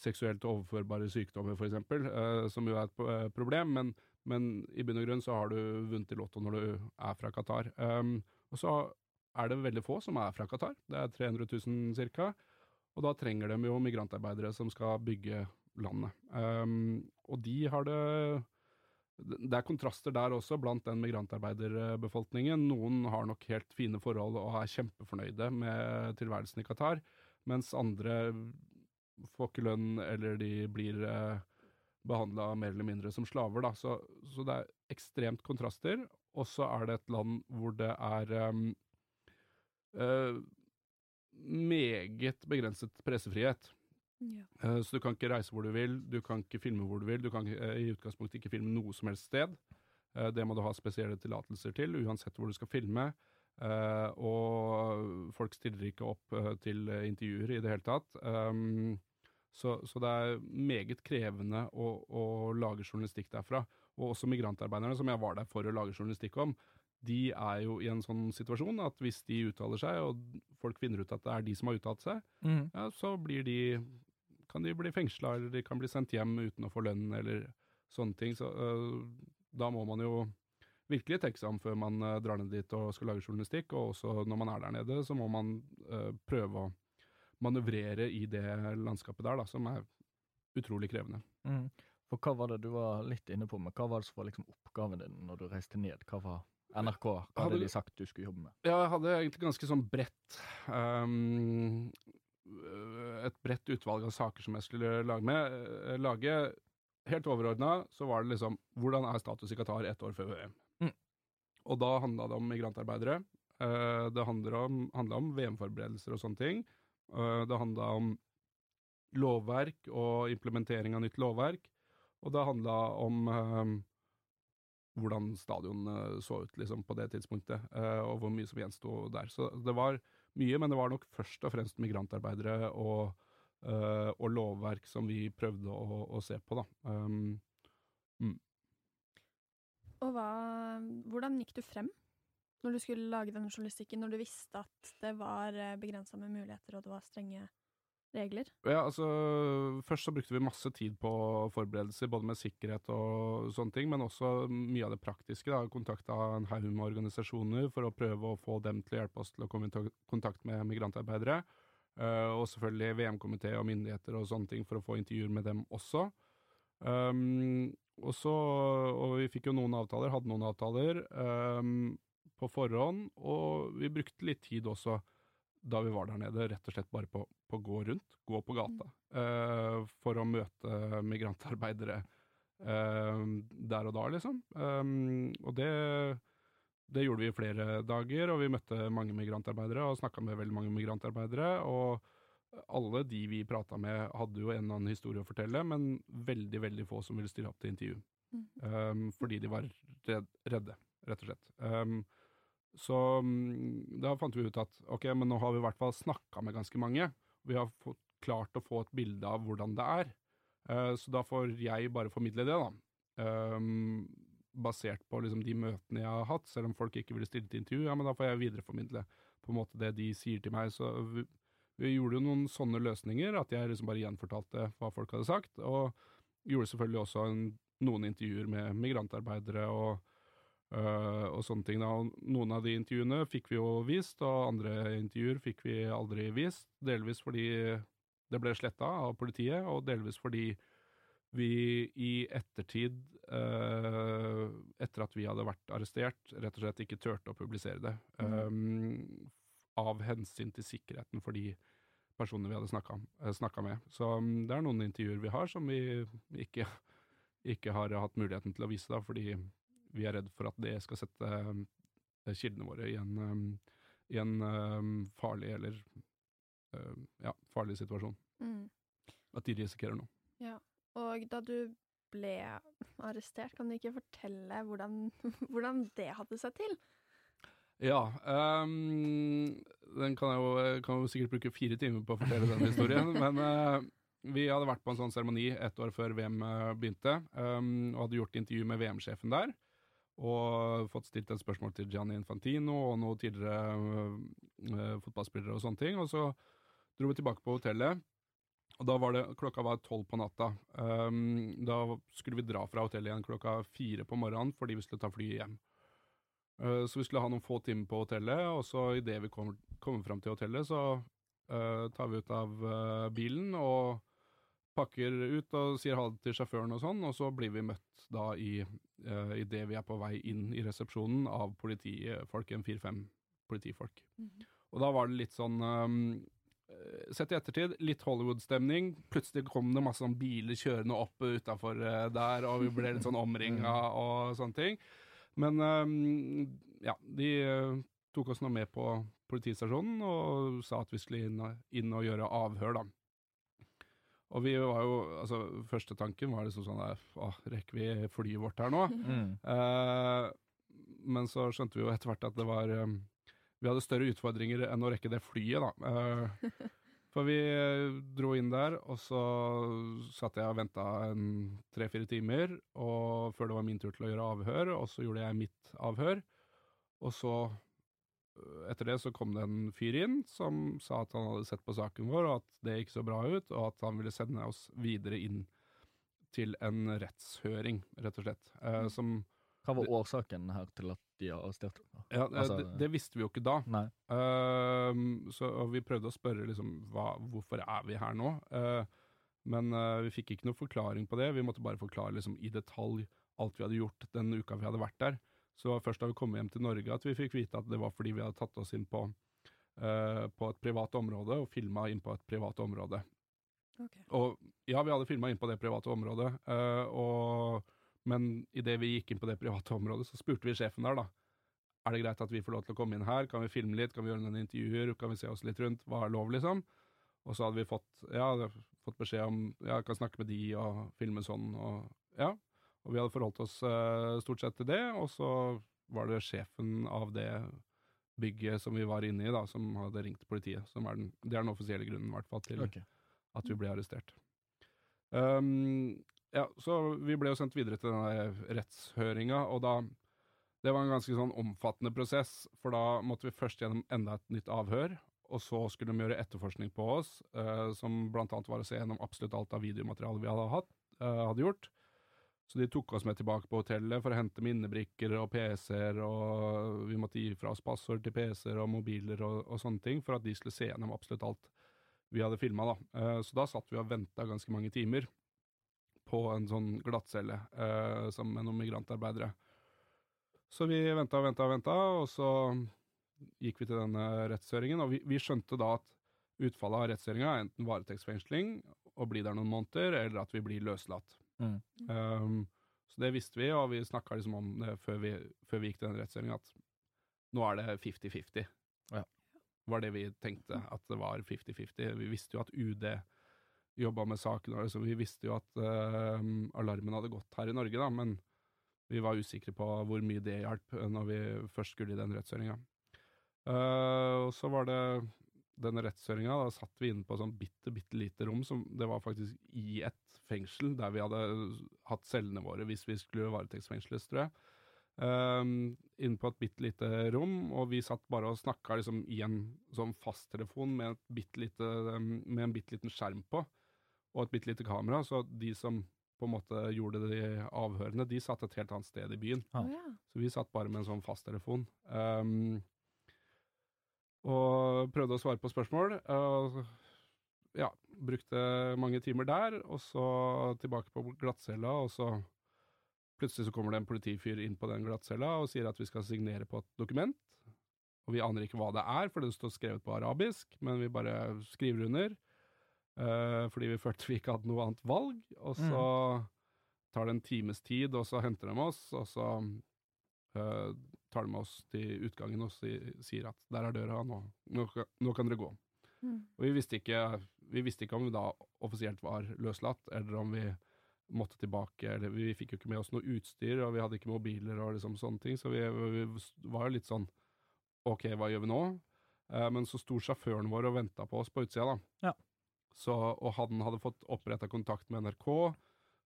Speaker 4: seksuelt overførbare sykdommer, f.eks., som jo er et problem. Men, men i bunn og grunn så har du vunnet i Lotto når du er fra Qatar. Og så er det veldig få som er fra Qatar. Det er 300 000 ca. Og da trenger de jo migrantarbeidere som skal bygge landet. Um, og de har det Det er kontraster der også blant den migrantarbeiderbefolkningen. Noen har nok helt fine forhold og er kjempefornøyde med tilværelsen i Qatar, mens andre får ikke lønn, eller de blir uh, behandla mer eller mindre som slaver. Da. Så, så det er ekstremt kontraster. Og så er det et land hvor det er um, uh, meget begrenset pressefrihet.
Speaker 3: Ja.
Speaker 4: Eh, Så du kan ikke reise hvor du vil, du kan ikke filme hvor du vil, du kan eh, i utgangspunktet ikke filme noe som helst sted. Eh, Det må du ha spesielle tillatelser til, uansett hvor du skal filme. Eh, og folk stiller ikke opp til intervjuer i det hele tatt. Um, så, så det er meget krevende å, å lage journalistikk derfra. Og også migrantarbeiderne, som jeg var der for å lage journalistikk om, de er jo i en sånn situasjon at hvis de uttaler seg, og folk finner ut at det er de som har uttalt seg, ja, så blir de kan de bli fengsla, eller de kan bli sendt hjem uten å få lønn, eller sånne ting. Så øh, da må man jo virkelig tenke seg om før man øh, drar ned dit og skal lage journalistikk, og også når man er der nede, så må man øh, prøve å manøvrere i det landskapet der, da, som er utrolig krevende.
Speaker 2: Mm. For hva var det du var litt inne på, men hva var det som var liksom oppgaven din når du reiste ned? Hva var NRK? Hva
Speaker 4: Hadde
Speaker 2: hadde de sagt du skulle jobbe med?
Speaker 4: Ja, jeg hadde egentlig ganske sånn bredt øh, Et bredt utvalg av saker som jeg skulle lage med. eh, Lage Helt overordna så var det liksom Hvordan er status i Qatar ett år før VM?
Speaker 2: Mm.
Speaker 4: Og da handla det om migrantarbeidere. eh, det handla om, om VM-forberedelser og sånne ting. Det handla om lovverk og implementering av nytt lovverk. Og det handla om hvordan stadion eh, så ut liksom, på det tidspunktet, og hvor mye som gjensto der. Så det var mye, men det var nok først og fremst migrantarbeidere og, uh, og lovverk som vi prøvde å, å se på, da. Um,
Speaker 3: Og hva, hvordan gikk du frem når du skulle lage denne journalistikken, når du visste at det var begrensa med muligheter, og det var strenge regler?
Speaker 4: Ja, altså, Først så brukte vi masse tid på forberedelser, både med sikkerhet og sånne ting, men også mye av det praktiske. da, Kontakta en haug med organisasjoner for å prøve å få dem til å hjelpe oss til å komme i kontakt med migrantarbeidere. Eh, og selvfølgelig VM-komité og myndigheter og sånne ting for å få intervjuer med dem også. Um, og så, og vi fikk jo noen avtaler, hadde noen avtaler um, på forhånd, og vi brukte litt tid også da vi var der nede, rett og slett bare på, på å gå rundt, gå på gata, eh, for å møte migrantarbeidere eh, der og da, liksom. Um, og det, det gjorde vi i flere dager, og vi møtte mange migrantarbeidere og snakka med veldig mange migrantarbeidere. og alle de vi prata med, hadde jo en eller annen historie å fortelle, men veldig, veldig få som ville stille opp til intervju. Um, fordi de var redde, rett og slett. Um, så um, da fant vi ut at ok, men nå har vi i hvert fall snakka med ganske mange. Vi har fått, klart å få et bilde av hvordan det er. Uh, så da får jeg bare formidle det, da. Um, basert på liksom, de møtene jeg har hatt, selv om folk ikke ville stille til intervju, ja, men da får jeg videreformidle på en måte det de sier til meg. Så vi, vi gjorde jo noen sånne løsninger, at jeg liksom bare gjenfortalte hva folk hadde sagt, og gjorde selvfølgelig også en, noen intervjuer med migrantarbeidere og, øh, og sånne ting. Da. Og noen av de intervjuene fikk vi jo vist, og andre intervjuer fikk vi aldri vist, delvis fordi det ble sletta av politiet, og delvis fordi vi i ettertid, uh, etter at vi hadde vært arrestert, rett og slett ikke turte å publisere det. Um, av hensyn til sikkerheten for de personene vi hadde snakka med. Så um, det er noen intervjuer vi har som vi ikke, ikke har hatt muligheten til å vise, da, fordi vi er redd for at det skal sette um, kildene våre i en, um, i en um, farlig eller ja, farlig situasjon.
Speaker 3: Mm.
Speaker 4: At de risikerer noe.
Speaker 3: Ja. Og da du ble arrestert, kan du ikke fortelle hvordan, hvordan det hadde seg til?
Speaker 4: Ja. Um, den kan jeg jo, kan jo sikkert bruke fire timer på å fortelle den historien. men uh, vi hadde vært på en sånn seremoni ett år før VM begynte, um, og hadde gjort intervju med VM-sjefen der. Og fått stilt et spørsmål til Gianni Infantino og noen tidligere uh, fotballspillere og sånne ting. Og så dro vi tilbake på hotellet. Og da var det, Klokka var tolv på natta. Um, da skulle vi dra fra hotellet igjen klokka fire på morgenen fordi vi skulle ta flyet hjem. Uh, så vi skulle ha noen få timer på hotellet, og så idet vi kommer, kommer fram til hotellet, så uh, tar vi ut av uh, bilen og pakker ut og sier ha det til sjåføren og sånn, og så blir vi møtt da i uh, idet vi er på vei inn i resepsjonen av politifolk, en fire-fem politifolk. Og da var det litt sånn um, Sett i ettertid, litt Hollywood-stemning. Plutselig kom det masse sånn biler kjørende opp utafor der, og vi ble litt sånn omringa og sånne ting. Men um, ja, de uh, tok oss nå med på politistasjonen og sa at vi skulle inn, inn og gjøre avhør, da. Og vi var jo, altså Første tanken var liksom sånn der, Å, rekker vi flyet vårt her nå?
Speaker 2: Mm.
Speaker 4: Eh, men så skjønte vi jo etter hvert at det var um, Vi hadde større utfordringer enn å rekke det flyet, da. Eh, for vi eh, dro inn der, og så satt jeg og venta en tre-fire timer og før det var min tur til å gjøre avhør, og så gjorde jeg mitt avhør. Og så, etter det, så kom det en fyr inn som sa at han hadde sett på saken vår, og at det gikk så bra ut, og at han ville sende oss videre inn til en rettshøring, rett og slett. Eh, som
Speaker 2: Hva var årsaken her til at de har arrestert dere?
Speaker 4: Ja, eh,
Speaker 2: Altså-
Speaker 4: det, det visste vi jo ikke da. Ehm, så vi prøvde å spørre liksom hva, hvorfor er vi her nå, Eh, men eh, vi fikk ikke noe forklaring på det. Vi måtte bare forklare liksom i detalj alt vi hadde gjort den uka vi hadde vært der. Så det var først da vi kom hjem til Norge at vi fikk vite at det var fordi vi hadde tatt oss inn på, uh, på et privat område og filma inn på et privat område. Og ja, vi hadde filma inn på det private området, uh, og, men idet vi gikk inn på det private området, så spurte vi sjefen der, da. Er det greit at vi får lov til å komme inn her? Kan vi filme litt? Kan vi gjøre noen intervjuer? Kan vi se oss litt rundt? Hva er lov, liksom? Og så hadde vi fått, ja, fått beskjed om ja, jeg kan snakke med de og filme sånn, og ja. Og vi hadde forholdt oss eh, stort sett til det, og så var det sjefen av det bygget som vi var inne i, da, som hadde ringt politiet. Som er den, det er den offisielle grunnen, i hvert fall, til
Speaker 2: okay.
Speaker 4: at vi ble arrestert. Um, ja, så vi ble jo sendt videre til denne rettshøringa, og da Det var en ganske sånn omfattende prosess, for da måtte vi først gjennom enda et nytt avhør, og så skulle de gjøre etterforskning på oss, uh, som blant annet var å se gjennom absolutt alt av videomaterialet vi hadde, hatt, uh, hadde gjort. Så de tok oss med tilbake på hotellet for å hente minnebrikker og PC-er, og vi måtte gi fra oss passord til PC-er og mobiler og, og, sånne ting, for at de skulle se gjennom absolutt alt vi hadde filma, da. Eh, så da satt vi og venta ganske mange timer på en sånn glattcelle eh, sammen med noen migrantarbeidere. Så vi venta og venta og venta, og så gikk vi til denne rettshøringen, og vi, vi skjønte da at utfallet av rettshøringa er enten varetektsfengsling og bli der noen måneder, eller at vi blir løslatt.
Speaker 2: Mm.
Speaker 4: Um, så det visste vi, og vi snakka liksom om det før vi, før vi gikk til den rettsstillinga, at nå er det 50-50.
Speaker 2: Ja.
Speaker 4: var det vi tenkte, at det var 50-50. Vi visste jo at UD jobba med saken, liksom, vi visste jo at uh, alarmen hadde gått her i Norge, da, men vi var usikre på hvor mye det hjalp når vi først skulle i den rettshøringa. Uh, og så var det denne rettshøringa, da satt vi inne på sånn bitte, bitte lite rom, som det var faktisk i et fengsel, der vi hadde hatt cellene våre hvis vi skulle varetektsfengsles, tror jeg. Um, inne på et bitte lite rom, og vi satt bare og snakka liksom, i en sånn fasttelefon med, lite, med en bitte liten skjerm på, og et bitte lite kamera, så de som på en måte gjorde de avhørene, de satt et helt annet sted i byen.
Speaker 3: Ah.
Speaker 4: Så vi satt bare med en sånn fasttelefon. Um, og prøvde å svare på spørsmål. Og ja, brukte mange timer der, og så tilbake på glattcella, og så plutselig så kommer det en politifyr inn på den glattcella og sier at vi skal signere på et dokument. Og vi aner ikke hva det er, for det står skrevet på arabisk, men vi bare skriver under. Uh, fordi vi følte vi ikke hadde noe annet valg. Og så tar det en times tid, og så henter de oss, og så eh, tar de med oss til utgangen og sier at der er døra, nå, nå, kan- nå kan dere gå.
Speaker 3: Mm.
Speaker 4: Og vi visste, ikke, vi visste ikke om vi da offisielt var løslatt, eller om vi måtte tilbake, eller vi fikk jo ikke med oss noe utstyr, og vi hadde ikke mobiler og liksom sånne ting, så vi, vi var jo litt sånn Ok, hva gjør vi nå? Eh, men så sto sjåføren vår og venta på oss på utsida, da.
Speaker 2: Ja.
Speaker 4: Så, og han hadde fått oppretta kontakt med NRK,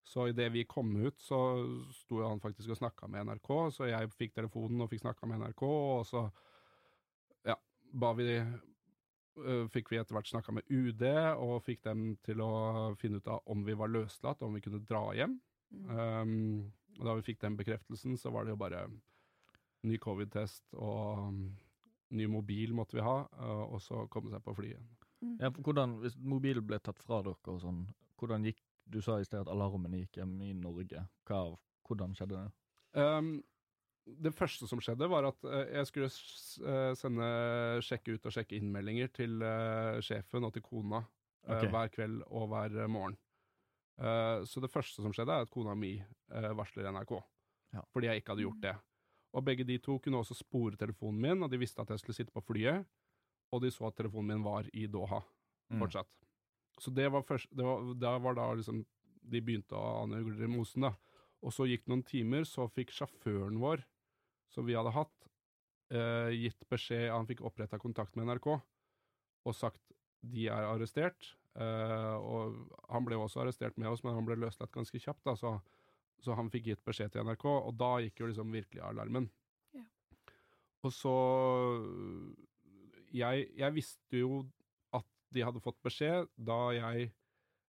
Speaker 4: så idet vi kom ut, så sto han faktisk og snakka med NRK, så jeg fikk telefonen og fikk snakka med NRK, og så ja, ba vi øh, fikk vi etter hvert snakka med UD, og fikk dem til å finne ut av om vi var løslatt, om vi kunne dra hjem.
Speaker 3: Mm.
Speaker 4: Um, og da vi fikk den bekreftelsen, så var det jo bare ny covid-test og um, ny mobil måtte vi ha, uh, og så komme seg på flyet.
Speaker 3: Mm.
Speaker 2: Ja, for hvordan, Hvis mobilen ble tatt fra dere og sånn, hvordan gikk Du sa i sted at alarmen gikk hjem i Norge. Hva, hvordan skjedde det?
Speaker 4: Um, det første som skjedde, var at eh, jeg skulle eh, sende sjekke ut og sjekke innmeldinger til eh, sjefen og til kona eh,
Speaker 2: Ok.
Speaker 4: hver kveld og hver morgen. Så det første som skjedde, er at kona mi varsler NRK,
Speaker 2: Ja.
Speaker 4: fordi jeg ikke hadde gjort det. Og begge de to kunne også spore telefonen min, og de visste at jeg skulle sitte på flyet, og de så at telefonen min var i Doha
Speaker 2: Mm.
Speaker 4: Så det var først, det var, da var da liksom de begynte å ane ugler i mosen, da. Og så gikk det noen timer, så fikk sjåføren vår, som vi hadde hatt, eh, gitt beskjed Han fikk oppretta kontakt med NRK og sagt de er arrestert. Eh, og han ble også arrestert med oss, men han ble løslatt ganske kjapt, da, så, så han fikk gitt beskjed til NRK, og da gikk jo liksom virkelig alarmen.
Speaker 3: Ja.
Speaker 4: Og så jeg, jeg visste jo de hadde fått beskjed da jeg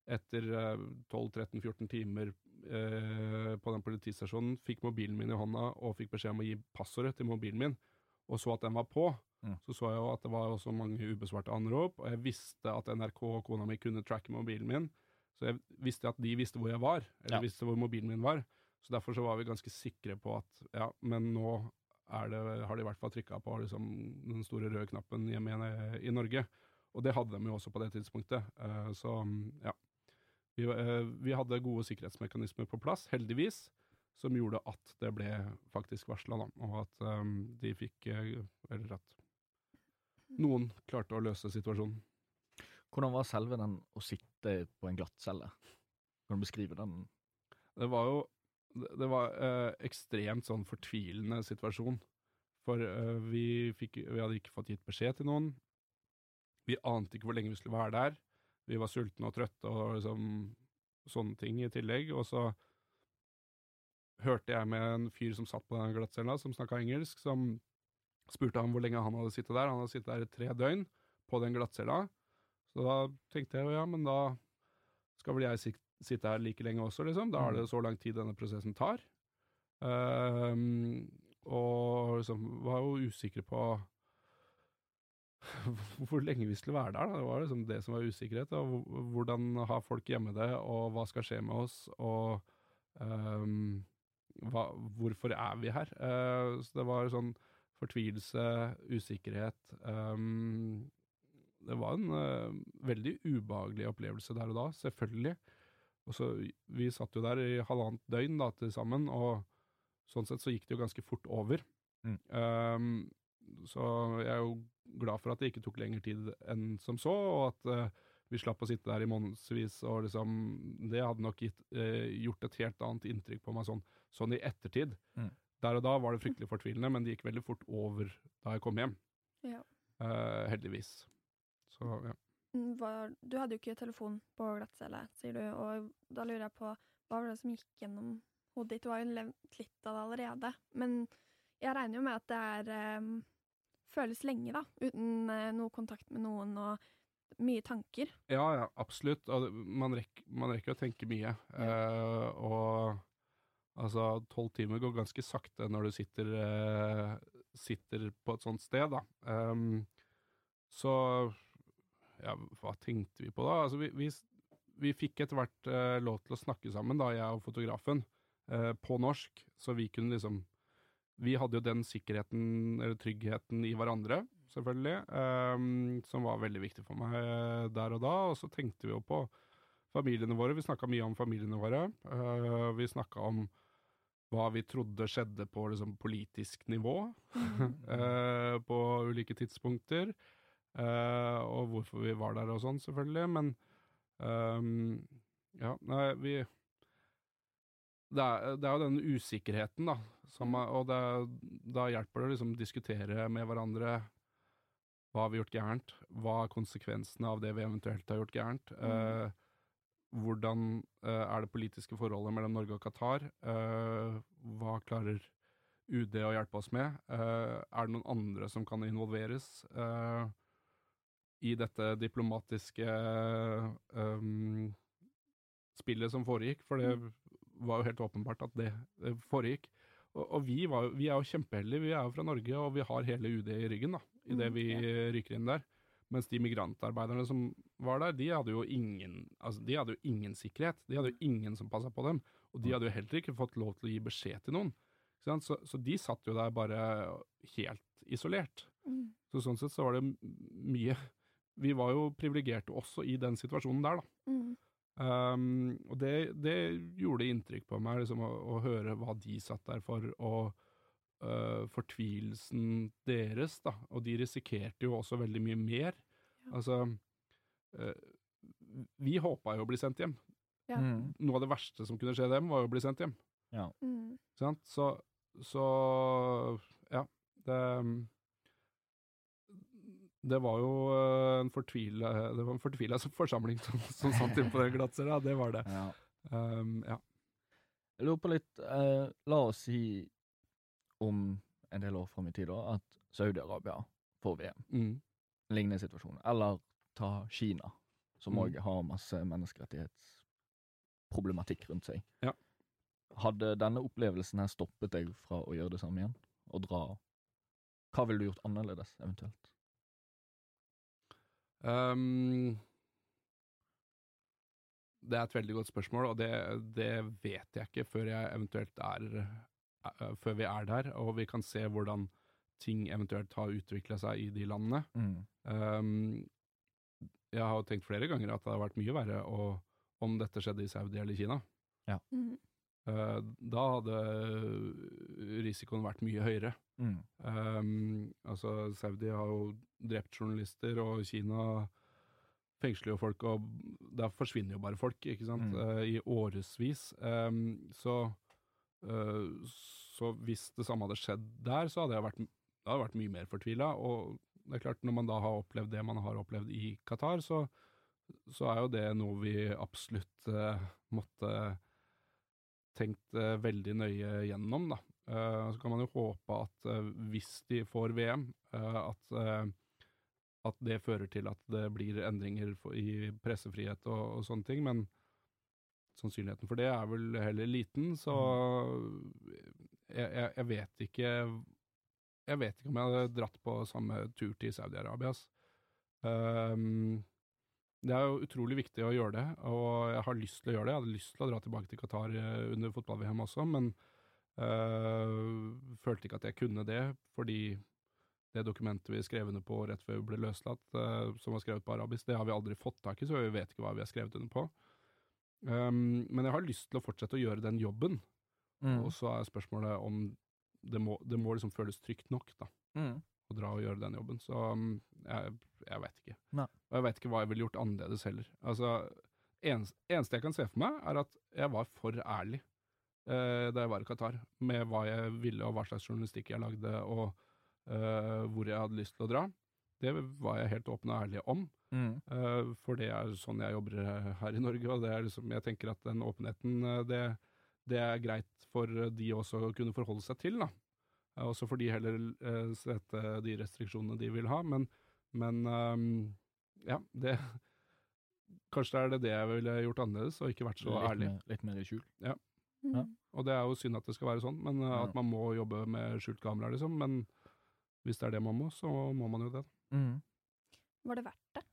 Speaker 4: etter eh, 12-13-14 timer eh, på den politistasjonen fikk mobilen min i hånda og fikk beskjed om å gi passordet til mobilen min, og så at den var på,
Speaker 2: Mm.
Speaker 4: så så jeg jo at det var også mange ubesvarte anrop, og jeg visste at NRK og kona mi kunne tracke mobilen min, så jeg visste at de visste hvor jeg var, eller
Speaker 2: Ja.
Speaker 4: visste hvor mobilen min var. Så derfor så var vi ganske sikre på at ja, men nå er det, har de i hvert fall trykka på liksom, den store røde knappen hjemme i, i Norge. Og det hadde de jo også på det tidspunktet. Eh, så ja. Vi, eh, vi hadde gode sikkerhetsmekanismer på plass, heldigvis, som gjorde at det ble faktisk varsla. Og at eh, de fikk Eller at noen klarte å løse situasjonen.
Speaker 2: Hvordan var selve den å sitte på en glattcelle? Kan du beskrive den?
Speaker 4: Det var jo Det det var eh, ekstremt sånn fortvilende situasjon. For eh, vi, fikk, vi hadde ikke fått gitt beskjed til noen. Vi ante ikke hvor lenge vi skulle være der. Vi var sultne og trøtte og liksom sånne ting i tillegg. Og så hørte jeg med en fyr som satt på den glattcella, som snakka engelsk, som spurte ham hvor lenge han hadde sittet der. Han hadde sittet der i tre døgn, på den glattcella. Så da tenkte jeg jo ja, men da skal vel jeg sitte her like lenge også, liksom. Da er det så lang tid denne prosessen tar. Ehm, og liksom var jo usikker på hvor lenge vi skulle være der. Da. Det var liksom det som var usikkerhet. Og hvordan har folk hjemme det, og hva skal skje med oss, og um, hva, hvorfor er vi her? Uh, så det var sånn fortvilelse, usikkerhet. um, det var en uh, veldig ubehagelig opplevelse der og da, selvfølgelig. Og så, vi satt jo der i halvannet døgn da, til sammen, og sånn sett så gikk det jo ganske fort over.
Speaker 2: Mm.
Speaker 4: Um, så jeg er jo glad for at det ikke tok lengre tid enn som så, og at uh, vi slapp å sitte der i månedsvis, og liksom Det hadde nok gitt, uh, gjort et helt annet inntrykk på meg sånn, sånn i ettertid.
Speaker 2: Mm.
Speaker 4: Der og da var det fryktelig fortvilende, men det gikk veldig fort over da jeg kom hjem.
Speaker 3: Ja.
Speaker 4: Uh, heldigvis. Så ja.
Speaker 3: Mm, Var, du hadde jo ikke telefon på glattcelle, sier du, og da lurer jeg på hva var det som gikk gjennom hodet ditt? Du har jo levd litt av det allerede, men jeg regner jo med at det er em, føles lenge, da, uten eh, noe kontakt med noen og mye tanker.
Speaker 4: Ja, ja, absolutt. Man, rekker, man rekker å tenke mye. Eh, og altså, tolv timer går ganske sakte når du sitter, eh, sitter på et sånt sted, da. Um, så ja, hva tenkte vi på da? Altså, vi, vi, vi fikk etter hvert eh, lov til å snakke sammen, da, jeg og fotografen, eh, på norsk, så vi kunne liksom Vi hadde jo den sikkerheten, eller tryggheten, i hverandre, selvfølgelig, um, som var veldig viktig for meg eh, der og da. Og så tenkte vi jo på familiene våre. Vi snakka mye om familiene våre. Uh, vi snakka om hva vi trodde skjedde på liksom, politisk nivå uh, på ulike tidspunkter. Uh, og hvorfor vi var der og sånn, selvfølgelig. Men um, ja, nei, vi det er, det er jo den usikkerheten, da. Som, og det, da hjelper det å liksom diskutere med hverandre hva har vi gjort gærent, hva er konsekvensene av det vi eventuelt har gjort gærent. Eh, hvordan eh, er det politiske forholdet mellom Norge og Qatar? Eh, hva klarer UD å hjelpe oss med? Eh, er det noen andre som kan involveres eh, i dette diplomatiske eh, spillet som foregikk? For det var jo helt åpenbart at det, det foregikk. Og, og vi, var, vi er jo kjempeheldige. Vi er jo fra Norge, og vi har hele UD i ryggen da, idet
Speaker 3: Mm,
Speaker 4: vi
Speaker 3: ja.
Speaker 4: ryker inn der. Mens de migrantarbeiderne som var der, de hadde jo ingen, altså, de hadde jo ingen sikkerhet. De hadde jo ingen som passa på dem. Og de hadde jo heller ikke fått lov til å gi beskjed til noen. Så, så de satt jo der bare helt isolert.
Speaker 3: Mm.
Speaker 4: Så sånn sett så var det mye Vi var jo privilegerte også i den situasjonen der, da.
Speaker 3: Mm.
Speaker 4: Um, og det, det gjorde inntrykk på meg, liksom, å, å høre hva de satt der for, og uh, fortvilelsen deres, da. Og de risikerte jo også veldig mye mer.
Speaker 3: Ja.
Speaker 4: Altså uh, Vi håpa jo å bli sendt hjem.
Speaker 3: Ja.
Speaker 2: Mm.
Speaker 4: Noe av det verste som kunne skje dem, var jo å bli sendt hjem.
Speaker 3: Mm.
Speaker 4: Sant? Så, så ja. Det, det var jo øh, en fortvila Det var en fortvila forsamling som, som satt inne på den glattcella, det var det.
Speaker 2: Ja.
Speaker 4: Um, ja.
Speaker 2: Jeg lurer på litt eh, La oss si om en del år fram i tid da, at Saudi-Arabia får VM.
Speaker 4: Mm.
Speaker 2: Lignende situasjon. Eller ta Kina, som
Speaker 4: Mm.
Speaker 2: har masse menneskerettighetsproblematikk rundt seg.
Speaker 4: Ja.
Speaker 2: Hadde denne opplevelsen her stoppet deg fra å gjøre det samme igjen? Og dra Hva ville du gjort annerledes, eventuelt?
Speaker 4: Um, det er et veldig godt spørsmål, og det, det vet jeg ikke før jeg eventuelt er eh, Før vi er der, og vi kan se hvordan ting eventuelt har utvikla seg i de landene. Um, jeg har jo tenkt flere ganger at det hadde vært mye verre å, om dette skjedde i Saudi eller Kina.
Speaker 3: Mm.
Speaker 4: Eh, da hadde risikoen vært mye høyere.
Speaker 2: Mm.
Speaker 4: Um, altså, Saudi har jo drept journalister, og Kina fengsler jo folk, og da forsvinner jo bare folk, ikke sant,
Speaker 2: Mm.
Speaker 4: uh, i årevis. Um, så, uh, så hvis det samme hadde skjedd der, så hadde jeg vært, hadde vært mye mer fortvila. Og det er klart, når man da har opplevd det man har opplevd i Qatar, så, så er jo det noe vi absolutt uh, måtte tenkt eh, veldig nøye gjennom, da. Eh, så kan man jo håpe at eh, hvis de får VM, at, at det fører til at det blir endringer i pressefrihet og, og sånne ting, men sannsynligheten for det er vel heller liten, så jeg, jeg, jeg vet ikke Jeg vet ikke om jeg hadde dratt på samme tur til Saudi-Arabia. ass. Det er jo utrolig viktig å gjøre det, og jeg har lyst til å gjøre det. Jeg hadde lyst til å dra tilbake til Qatar eh, under fotball-VM også, men øh, følte ikke at jeg kunne det, fordi det dokumentet vi skrev under på rett før vi ble løslatt, øh, som var skrevet på arabisk, det har vi aldri fått tak i, så vi vet ikke hva vi har skrevet under på. Um, men jeg har lyst til å fortsette å gjøre den jobben,
Speaker 2: Mm.
Speaker 4: og så er spørsmålet om det må, det må liksom føles trygt nok, da
Speaker 2: Mm.
Speaker 4: Å dra og gjøre den jobben. Så um, jeg, jeg vet ikke.
Speaker 2: Nei.
Speaker 4: Og jeg vet ikke hva jeg ville gjort annerledes heller. Altså, eneste, eneste jeg kan se for meg, er at jeg var for ærlig eh, da jeg var i Qatar, med hva jeg ville og hva slags journalistikk jeg lagde, og eh, hvor jeg hadde lyst til å dra. Det var jeg helt åpen og ærlig om,
Speaker 2: Mm.
Speaker 4: eh, for det er sånn jeg jobber eh, her i Norge, og det er liksom, jeg tenker at den åpenheten, eh, det, det er greit for de også å kunne forholde seg til, da. Eh, Også får de heller eh, sette de restriksjonene de vil ha, men, men ehm, ja, det Kanskje det er det det jeg ville gjort annerledes, og ikke vært så
Speaker 2: litt,
Speaker 4: ærlig.
Speaker 2: Mer, litt mer i skjul.
Speaker 3: Mm.
Speaker 4: Og det er jo synd at det skal være sånn, men eh, at man må jobbe med skjult kamera, liksom. Men hvis det er det man må, så må man jo det.
Speaker 2: Mm.
Speaker 3: Var det verdt det?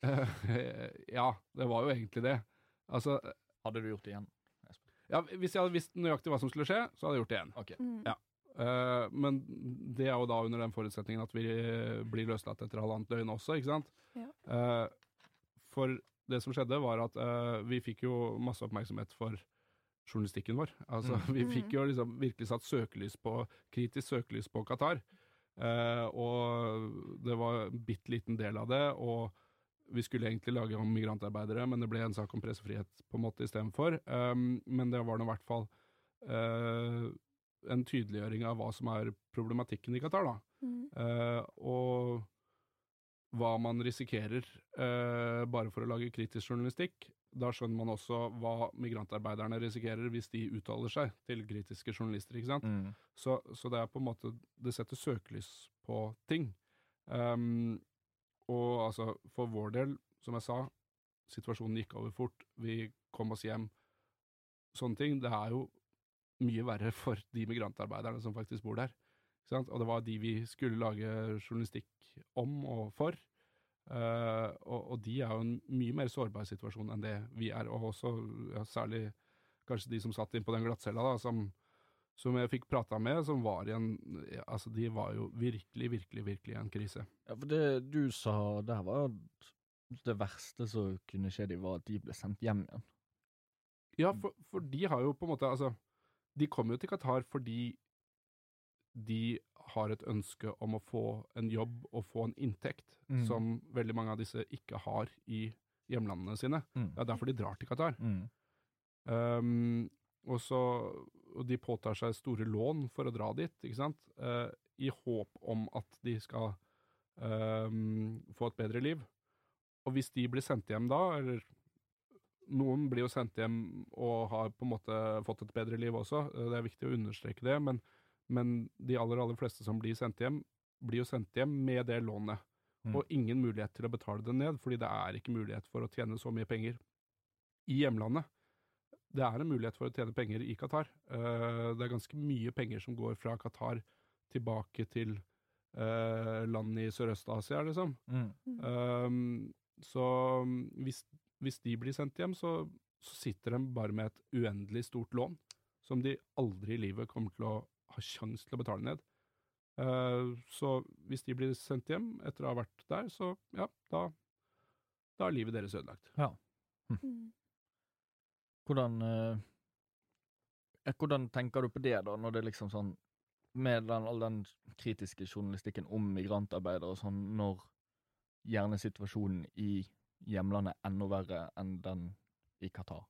Speaker 4: ja, det var jo egentlig det. Altså,
Speaker 2: Hadde du gjort det igjen?
Speaker 4: Ja, hvis jeg hadde visst nøyaktig hva som skulle skje, så hadde jeg gjort det igjen.
Speaker 2: Okay.
Speaker 3: Mm.
Speaker 4: Ja. Uh, men det er jo da under den forutsetningen at vi eh, blir løslatt etter halvannet døgn også, ikke sant?
Speaker 3: Ja.
Speaker 4: Uh, for det som skjedde, var at uh, vi fikk jo masse oppmerksomhet for journalistikken vår. Altså,
Speaker 2: Mm.
Speaker 4: vi fikk jo liksom virkelig satt søkelys på, kritisk søkelys på Qatar. Eh, og det var en bitte liten del av det, og vi skulle egentlig lage om migrantarbeidere, men det ble en sak om pressefrihet på en måte istedenfor. Um, men det var nå i hvert fall uh, en tydeliggjøring av hva som er problematikken i Qatar, da.
Speaker 3: Mm.
Speaker 4: Uh, og hva man risikerer uh, bare for å lage kritisk journalistikk. Da skjønner man også hva migrantarbeiderne risikerer hvis de uttaler seg til kritiske journalister. ikke sant?
Speaker 2: Mm.
Speaker 4: Så, så det er på en måte Det setter søkelys på ting. Um, og altså, for vår del, som jeg sa, situasjonen gikk over fort. Vi kom oss hjem. Sånne ting. Det er jo mye verre for de migrantarbeiderne som faktisk bor der. Ikke sant? Og det var de vi skulle lage journalistikk om og for. Uh, og, og de er jo en mye mer sårbar situasjon enn det vi er, og også ja, særlig kanskje de som satt inn på den glattcella, da, som, som jeg fikk prata med, som var i en Altså, de var jo virkelig, virkelig, virkelig i en krise.
Speaker 2: Ja, for det du sa der, var at det verste som kunne skje dem, var at de ble sendt hjem igjen.
Speaker 4: Ja, for, for de har jo på en måte Altså, de kom jo til Qatar fordi de har et ønske om å få en jobb og få en inntekt
Speaker 2: Mm.
Speaker 4: som veldig mange av disse ikke har i hjemlandene sine.
Speaker 2: Mm.
Speaker 4: Det er derfor de drar til Qatar.
Speaker 2: Mm.
Speaker 4: Um, og, så, og de påtar seg store lån for å dra dit, ikke sant? Eh, I håp om at de skal ehm, få et bedre liv. Og hvis de blir sendt hjem da, eller noen blir jo sendt hjem og har på en måte fått et bedre liv også, eh, det er viktig å understreke det, men, men de aller, aller fleste som blir sendt hjem, blir jo sendt hjem med det lånet.
Speaker 2: Mm.
Speaker 4: Og ingen mulighet til å betale det ned, fordi det er ikke mulighet for å tjene så mye penger i hjemlandet. Det er en mulighet for å tjene penger i Qatar. Eh, det er ganske mye penger som går fra Qatar tilbake til eh, land i Sørøst-Asia, liksom.
Speaker 2: Mm.
Speaker 4: Um, så hvis, hvis de blir sendt hjem, så, så sitter de bare med et uendelig stort lån som de aldri i livet kommer til å ha sjanse til å betale ned. Uh, så hvis de blir sendt hjem etter å ha vært der, så ja, da, da er livet deres ødelagt.
Speaker 3: Mm.
Speaker 2: Hvordan eh, eh, Hvordan tenker du på det, da, når det liksom sånn Med den, all den kritiske journalistikken om migrantarbeidere og sånn, når gjerne situasjonen i hjemlandet er enda verre enn den i Qatar?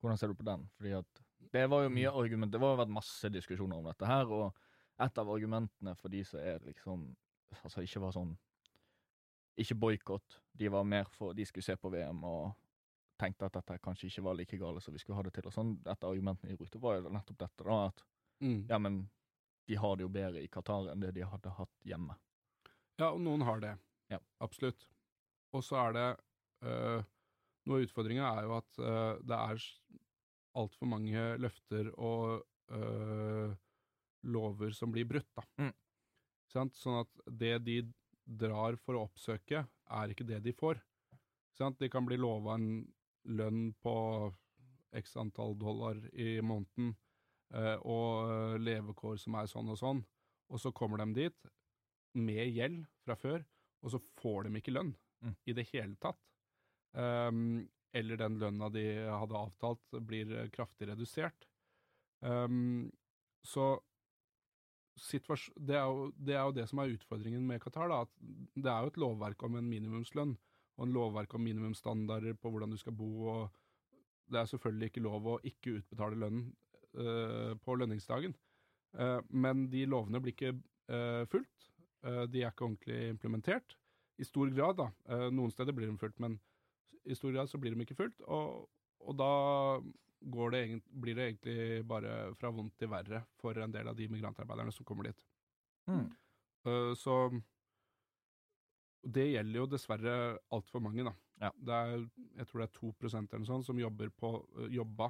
Speaker 2: Hvordan ser du på den? Fordi at det var jo mye argument, det har vært masse diskusjoner om dette her, og et av argumentene for de som er liksom Altså ikke var sånn Ikke boikott, de var mer for De skulle se på VM og tenkte at dette kanskje ikke var like gale som vi skulle ha det til. Og sånn, Et av argumentene de brukte, var jo nettopp dette, da, at
Speaker 4: Mm.
Speaker 2: ja, men de har det jo bedre i Qatar enn det de hadde hatt hjemme.
Speaker 4: Ja, og noen har det.
Speaker 2: Ja.
Speaker 4: Absolutt. Og så er det øh, Noe av utfordringa er jo at øh, det er altfor mange løfter og øh, lover som blir brutt, da.
Speaker 2: Mm.
Speaker 4: Sant? Sånn at det de drar for å oppsøke, er ikke det de får. Sant? De kan bli lova en lønn på x antall dollar i måneden eh, og eh, levekår som er sånn og sånn, og så kommer de dit med gjeld fra før, og så får de ikke lønn
Speaker 2: Mm.
Speaker 4: i det hele tatt. Um, eller den lønna de hadde avtalt, blir eh, kraftig redusert. Um, så det, er jo, det er jo det som er utfordringen med Qatar. Da, at det er jo et lovverk om en minimumslønn, og en lovverk om minimumsstandarder på hvordan du skal bo. og Det er selvfølgelig ikke lov å ikke utbetale lønnen på lønningsdagen. Eh, men de lovene blir ikke eh, fulgt. Eh, de er ikke ordentlig implementert. I stor grad, da. Eh, noen steder blir de fulgt, men i stor grad så blir de ikke fulgt. Og, og da går det egent, blir det egentlig bare fra vondt til verre for en del av de migrantarbeiderne som kommer dit.
Speaker 2: Mm.
Speaker 4: Eh, så det gjelder jo dessverre altfor mange, da.
Speaker 2: Ja.
Speaker 4: Det er, jeg tror det er 2% eller noe sånt som jobber på, eh, jobba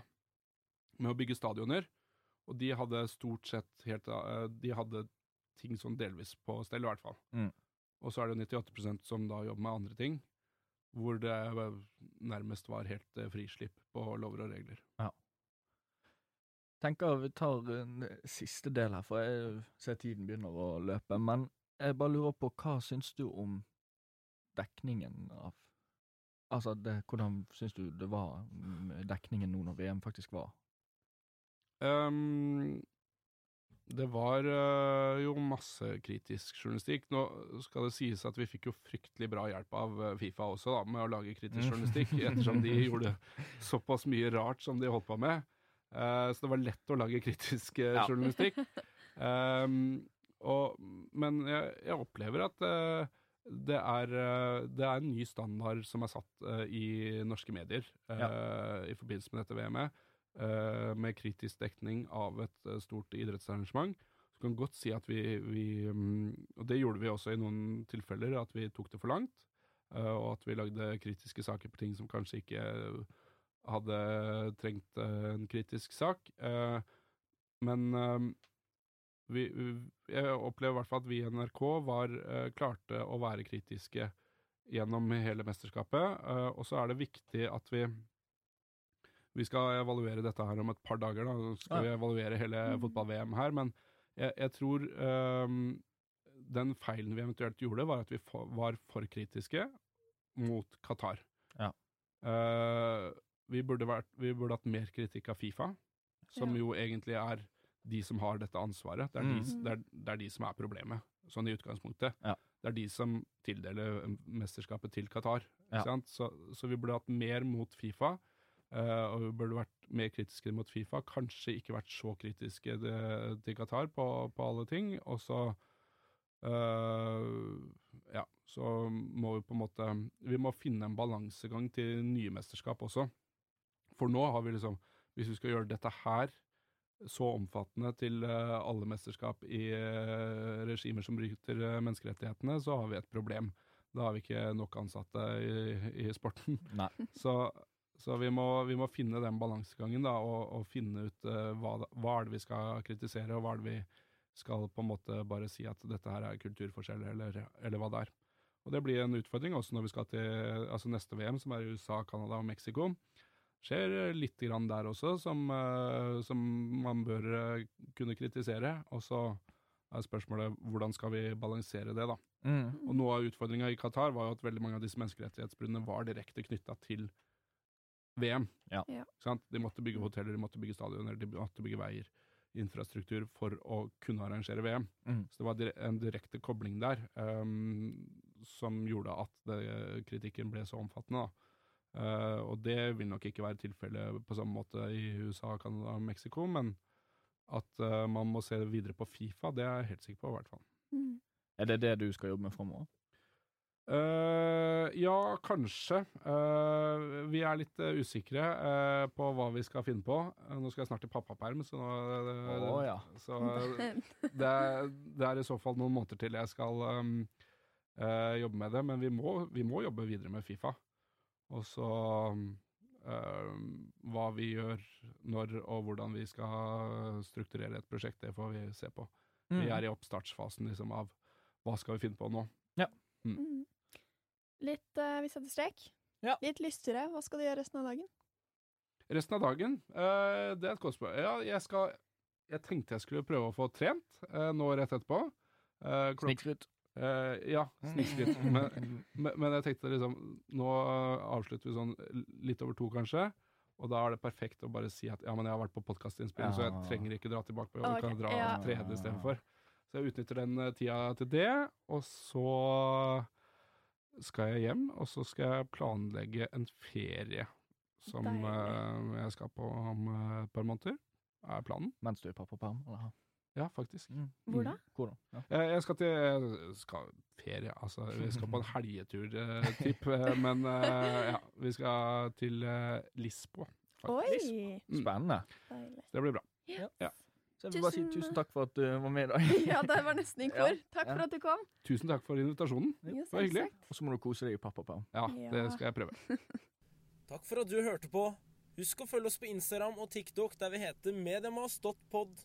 Speaker 4: med å bygge stadioner. Og de hadde stort sett helt eh, De hadde ting sånn delvis på stell, i hvert fall.
Speaker 2: Mm.
Speaker 4: Og så er det 98% som da jobber med andre ting, hvor det eh, nærmest var helt frislipp på lover og regler.
Speaker 2: tenker vi tar en siste del her, for jeg ser tiden begynner å løpe. Men jeg bare lurer på, hva syns du om dekningen av Altså, det, hvordan syns du det var med dekningen nå når VM faktisk var?
Speaker 4: Um, det var uh, jo masse kritisk journalistikk. Nå skal det sies at vi fikk jo fryktelig bra hjelp av øh, Fifa også, da, med å lage kritisk
Speaker 2: Mm.
Speaker 4: journalistikk, ettersom de gjorde såpass mye rart som de holdt på med. Uh, så det var lett å lage kritisk
Speaker 2: Ja.
Speaker 4: journalistikk. Ehm, og, men jeg, jeg opplever at det er, øh, det er en ny standard som er satt uh, i norske medier øh, i forbindelse med dette VM-et uh, med kritisk dekning av et eh, stort idrettsarrangement. Så kan godt si at vi, vi um, Og det gjorde vi også i noen tilfeller, at vi tok det for langt. eh, og at vi lagde kritiske saker på ting som kanskje ikke hadde trengt eh, en kritisk sak. Eh, men eh, vi, jeg opplever i hvert fall at vi i NRK var, eh, klarte å være kritiske gjennom hele mesterskapet. eh, og så er det viktig at vi vi skal evaluere dette her om et par dager. Da. Så skal vi evaluere hele
Speaker 3: Mhm.
Speaker 4: fotball-VM her. Men jeg, jeg tror um, den feilen vi eventuelt gjorde, var at vi for, var for kritiske mot Qatar.
Speaker 2: Ja.
Speaker 4: Uh, vi, burde vært, vi burde hatt mer kritikk av Fifa, som
Speaker 3: Ja.
Speaker 4: jo egentlig er de som har dette ansvaret. Det er,
Speaker 2: Mm.
Speaker 4: de, det, er, det er de som er problemet, sånn i utgangspunktet.
Speaker 2: Ja.
Speaker 4: Det er de som tildeler eh, mesterskapet til Qatar.
Speaker 2: Ja.
Speaker 4: Sant? Så, så vi burde hatt mer mot Fifa. Uh, og vi burde vært mer kritiske mot Fifa. Kanskje ikke vært så kritiske det, til Qatar på, på alle ting. Og så uh, Ja, så må vi på en måte Vi må finne en balansegang til nye mesterskap også. For nå har vi liksom Hvis vi skal gjøre dette her så omfattende til eh, alle mesterskap i eh, regimer som bryter eh, menneskerettighetene, så har vi et problem. Da har vi ikke nok ansatte i, i sporten. Så, så vi, må, vi må finne den balansegangen da, og, og finne ut uh, hva, hva er det vi skal kritisere, og hva er det vi skal på en måte bare si at dette her er kulturforskjeller, eller, eller hva det er. Og det blir en utfordring også når vi skal til altså neste VM, som er i USA, Canada og Mexico. Skjer eh, litt grann der også, som, eh, som man bør eh, kunne kritisere. Og så er spørsmålet hvordan skal vi balansere det, da.
Speaker 2: Mm.
Speaker 4: Og noe av utfordringa i Qatar var jo at veldig mange av disse menneskerettighetsbruddene var direkte knytta til VM.
Speaker 2: Ja.
Speaker 3: Ja.
Speaker 4: Sant? De måtte bygge hoteller, de måtte bygge stadioner, de måtte bygge veier, infrastruktur, for å kunne arrangere VM.
Speaker 2: Mm.
Speaker 4: Så det var en direkte kobling der um, som gjorde at det, kritikken ble så omfattende. Da. Eh, og det vil nok ikke være tilfellet på samme måte i USA, Canada og Mexico, men at eh, man må se videre på Fifa, det er jeg helt sikker på, i hvert fall.
Speaker 3: Mm.
Speaker 2: Er det det du skal jobbe med framover?
Speaker 4: Uh, ja, kanskje. Uh, vi er litt uh, usikre eh, på hva vi skal finne på. Eh, nå skal jeg snart i pappaperm, så, nå,
Speaker 2: Å, ja.
Speaker 4: så det, er, det er i så fall noen måneder til jeg skal um, eh, jobbe med det, men vi må, vi må jobbe videre med Fifa. Og så eh, hva vi gjør når og hvordan vi skal strukturere et prosjekt, det får vi se på.
Speaker 2: Mm.
Speaker 4: Vi er i oppstartsfasen liksom av hva skal vi finne på nå.
Speaker 3: Mm. Litt uh, Vi setter strek.
Speaker 2: Ja.
Speaker 3: Litt lystigere. Hva skal du gjøre resten av dagen?
Speaker 4: Resten av dagen, eh, det er et godt spørsmål. Ja, jeg skal Jeg tenkte jeg skulle prøve å få trent eh, nå rett etterpå. Uh,
Speaker 2: Snikskryt.
Speaker 4: Eh, ja, snikskritt. men, men, men jeg tenkte liksom Nå avslutter vi sånn litt over to, kanskje. Og da er det perfekt å bare si at ja, men jeg har vært på podkastinnspilling, så jeg trenger ikke dra tilbake. på
Speaker 3: jobb,
Speaker 4: Jeg kan dra
Speaker 3: ja.
Speaker 4: tredje istedenfor. Så jeg utnytter den eh, tida til det. Og så skal jeg hjem, og så skal jeg planlegge en ferie som eh, jeg skal på om et par måneder. Er planen.
Speaker 2: Mens du er pappaperm? eller?
Speaker 4: Ja, faktisk.
Speaker 2: Mm.
Speaker 3: Hvor da?
Speaker 2: Hvor da? Ja.
Speaker 4: Jeg, skal til jeg skal, ferie, altså. Vi skal på en helgetur, tipp. eh, Men eh, ja, vi skal til eh, Lisboa. faktisk.
Speaker 3: Oi!
Speaker 4: Mm.
Speaker 2: Spennende.
Speaker 3: Deilig.
Speaker 4: Det blir bra. Ja.
Speaker 2: Så jeg vil bare si
Speaker 3: Tusen-
Speaker 2: takk for at du var med i dag.
Speaker 3: Ja, det var nesten i
Speaker 2: Ja,
Speaker 3: kor. Takk
Speaker 2: ja.
Speaker 3: for at du kom.
Speaker 4: Tusen takk for invitasjonen.
Speaker 3: Jo,
Speaker 4: Det var hyggelig.
Speaker 2: Og så må du kose deg i pappaperm.
Speaker 4: Ja,
Speaker 3: Ja.
Speaker 4: det skal jeg prøve.
Speaker 1: Takk for at du hørte på. Husk å følge oss på Instagram og TikTok, der vi heter mediemas.pod.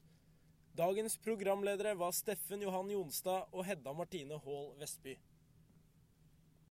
Speaker 1: Dagens programledere var Steffen Johan Jonstad og Hedda Martine Haall Vestby.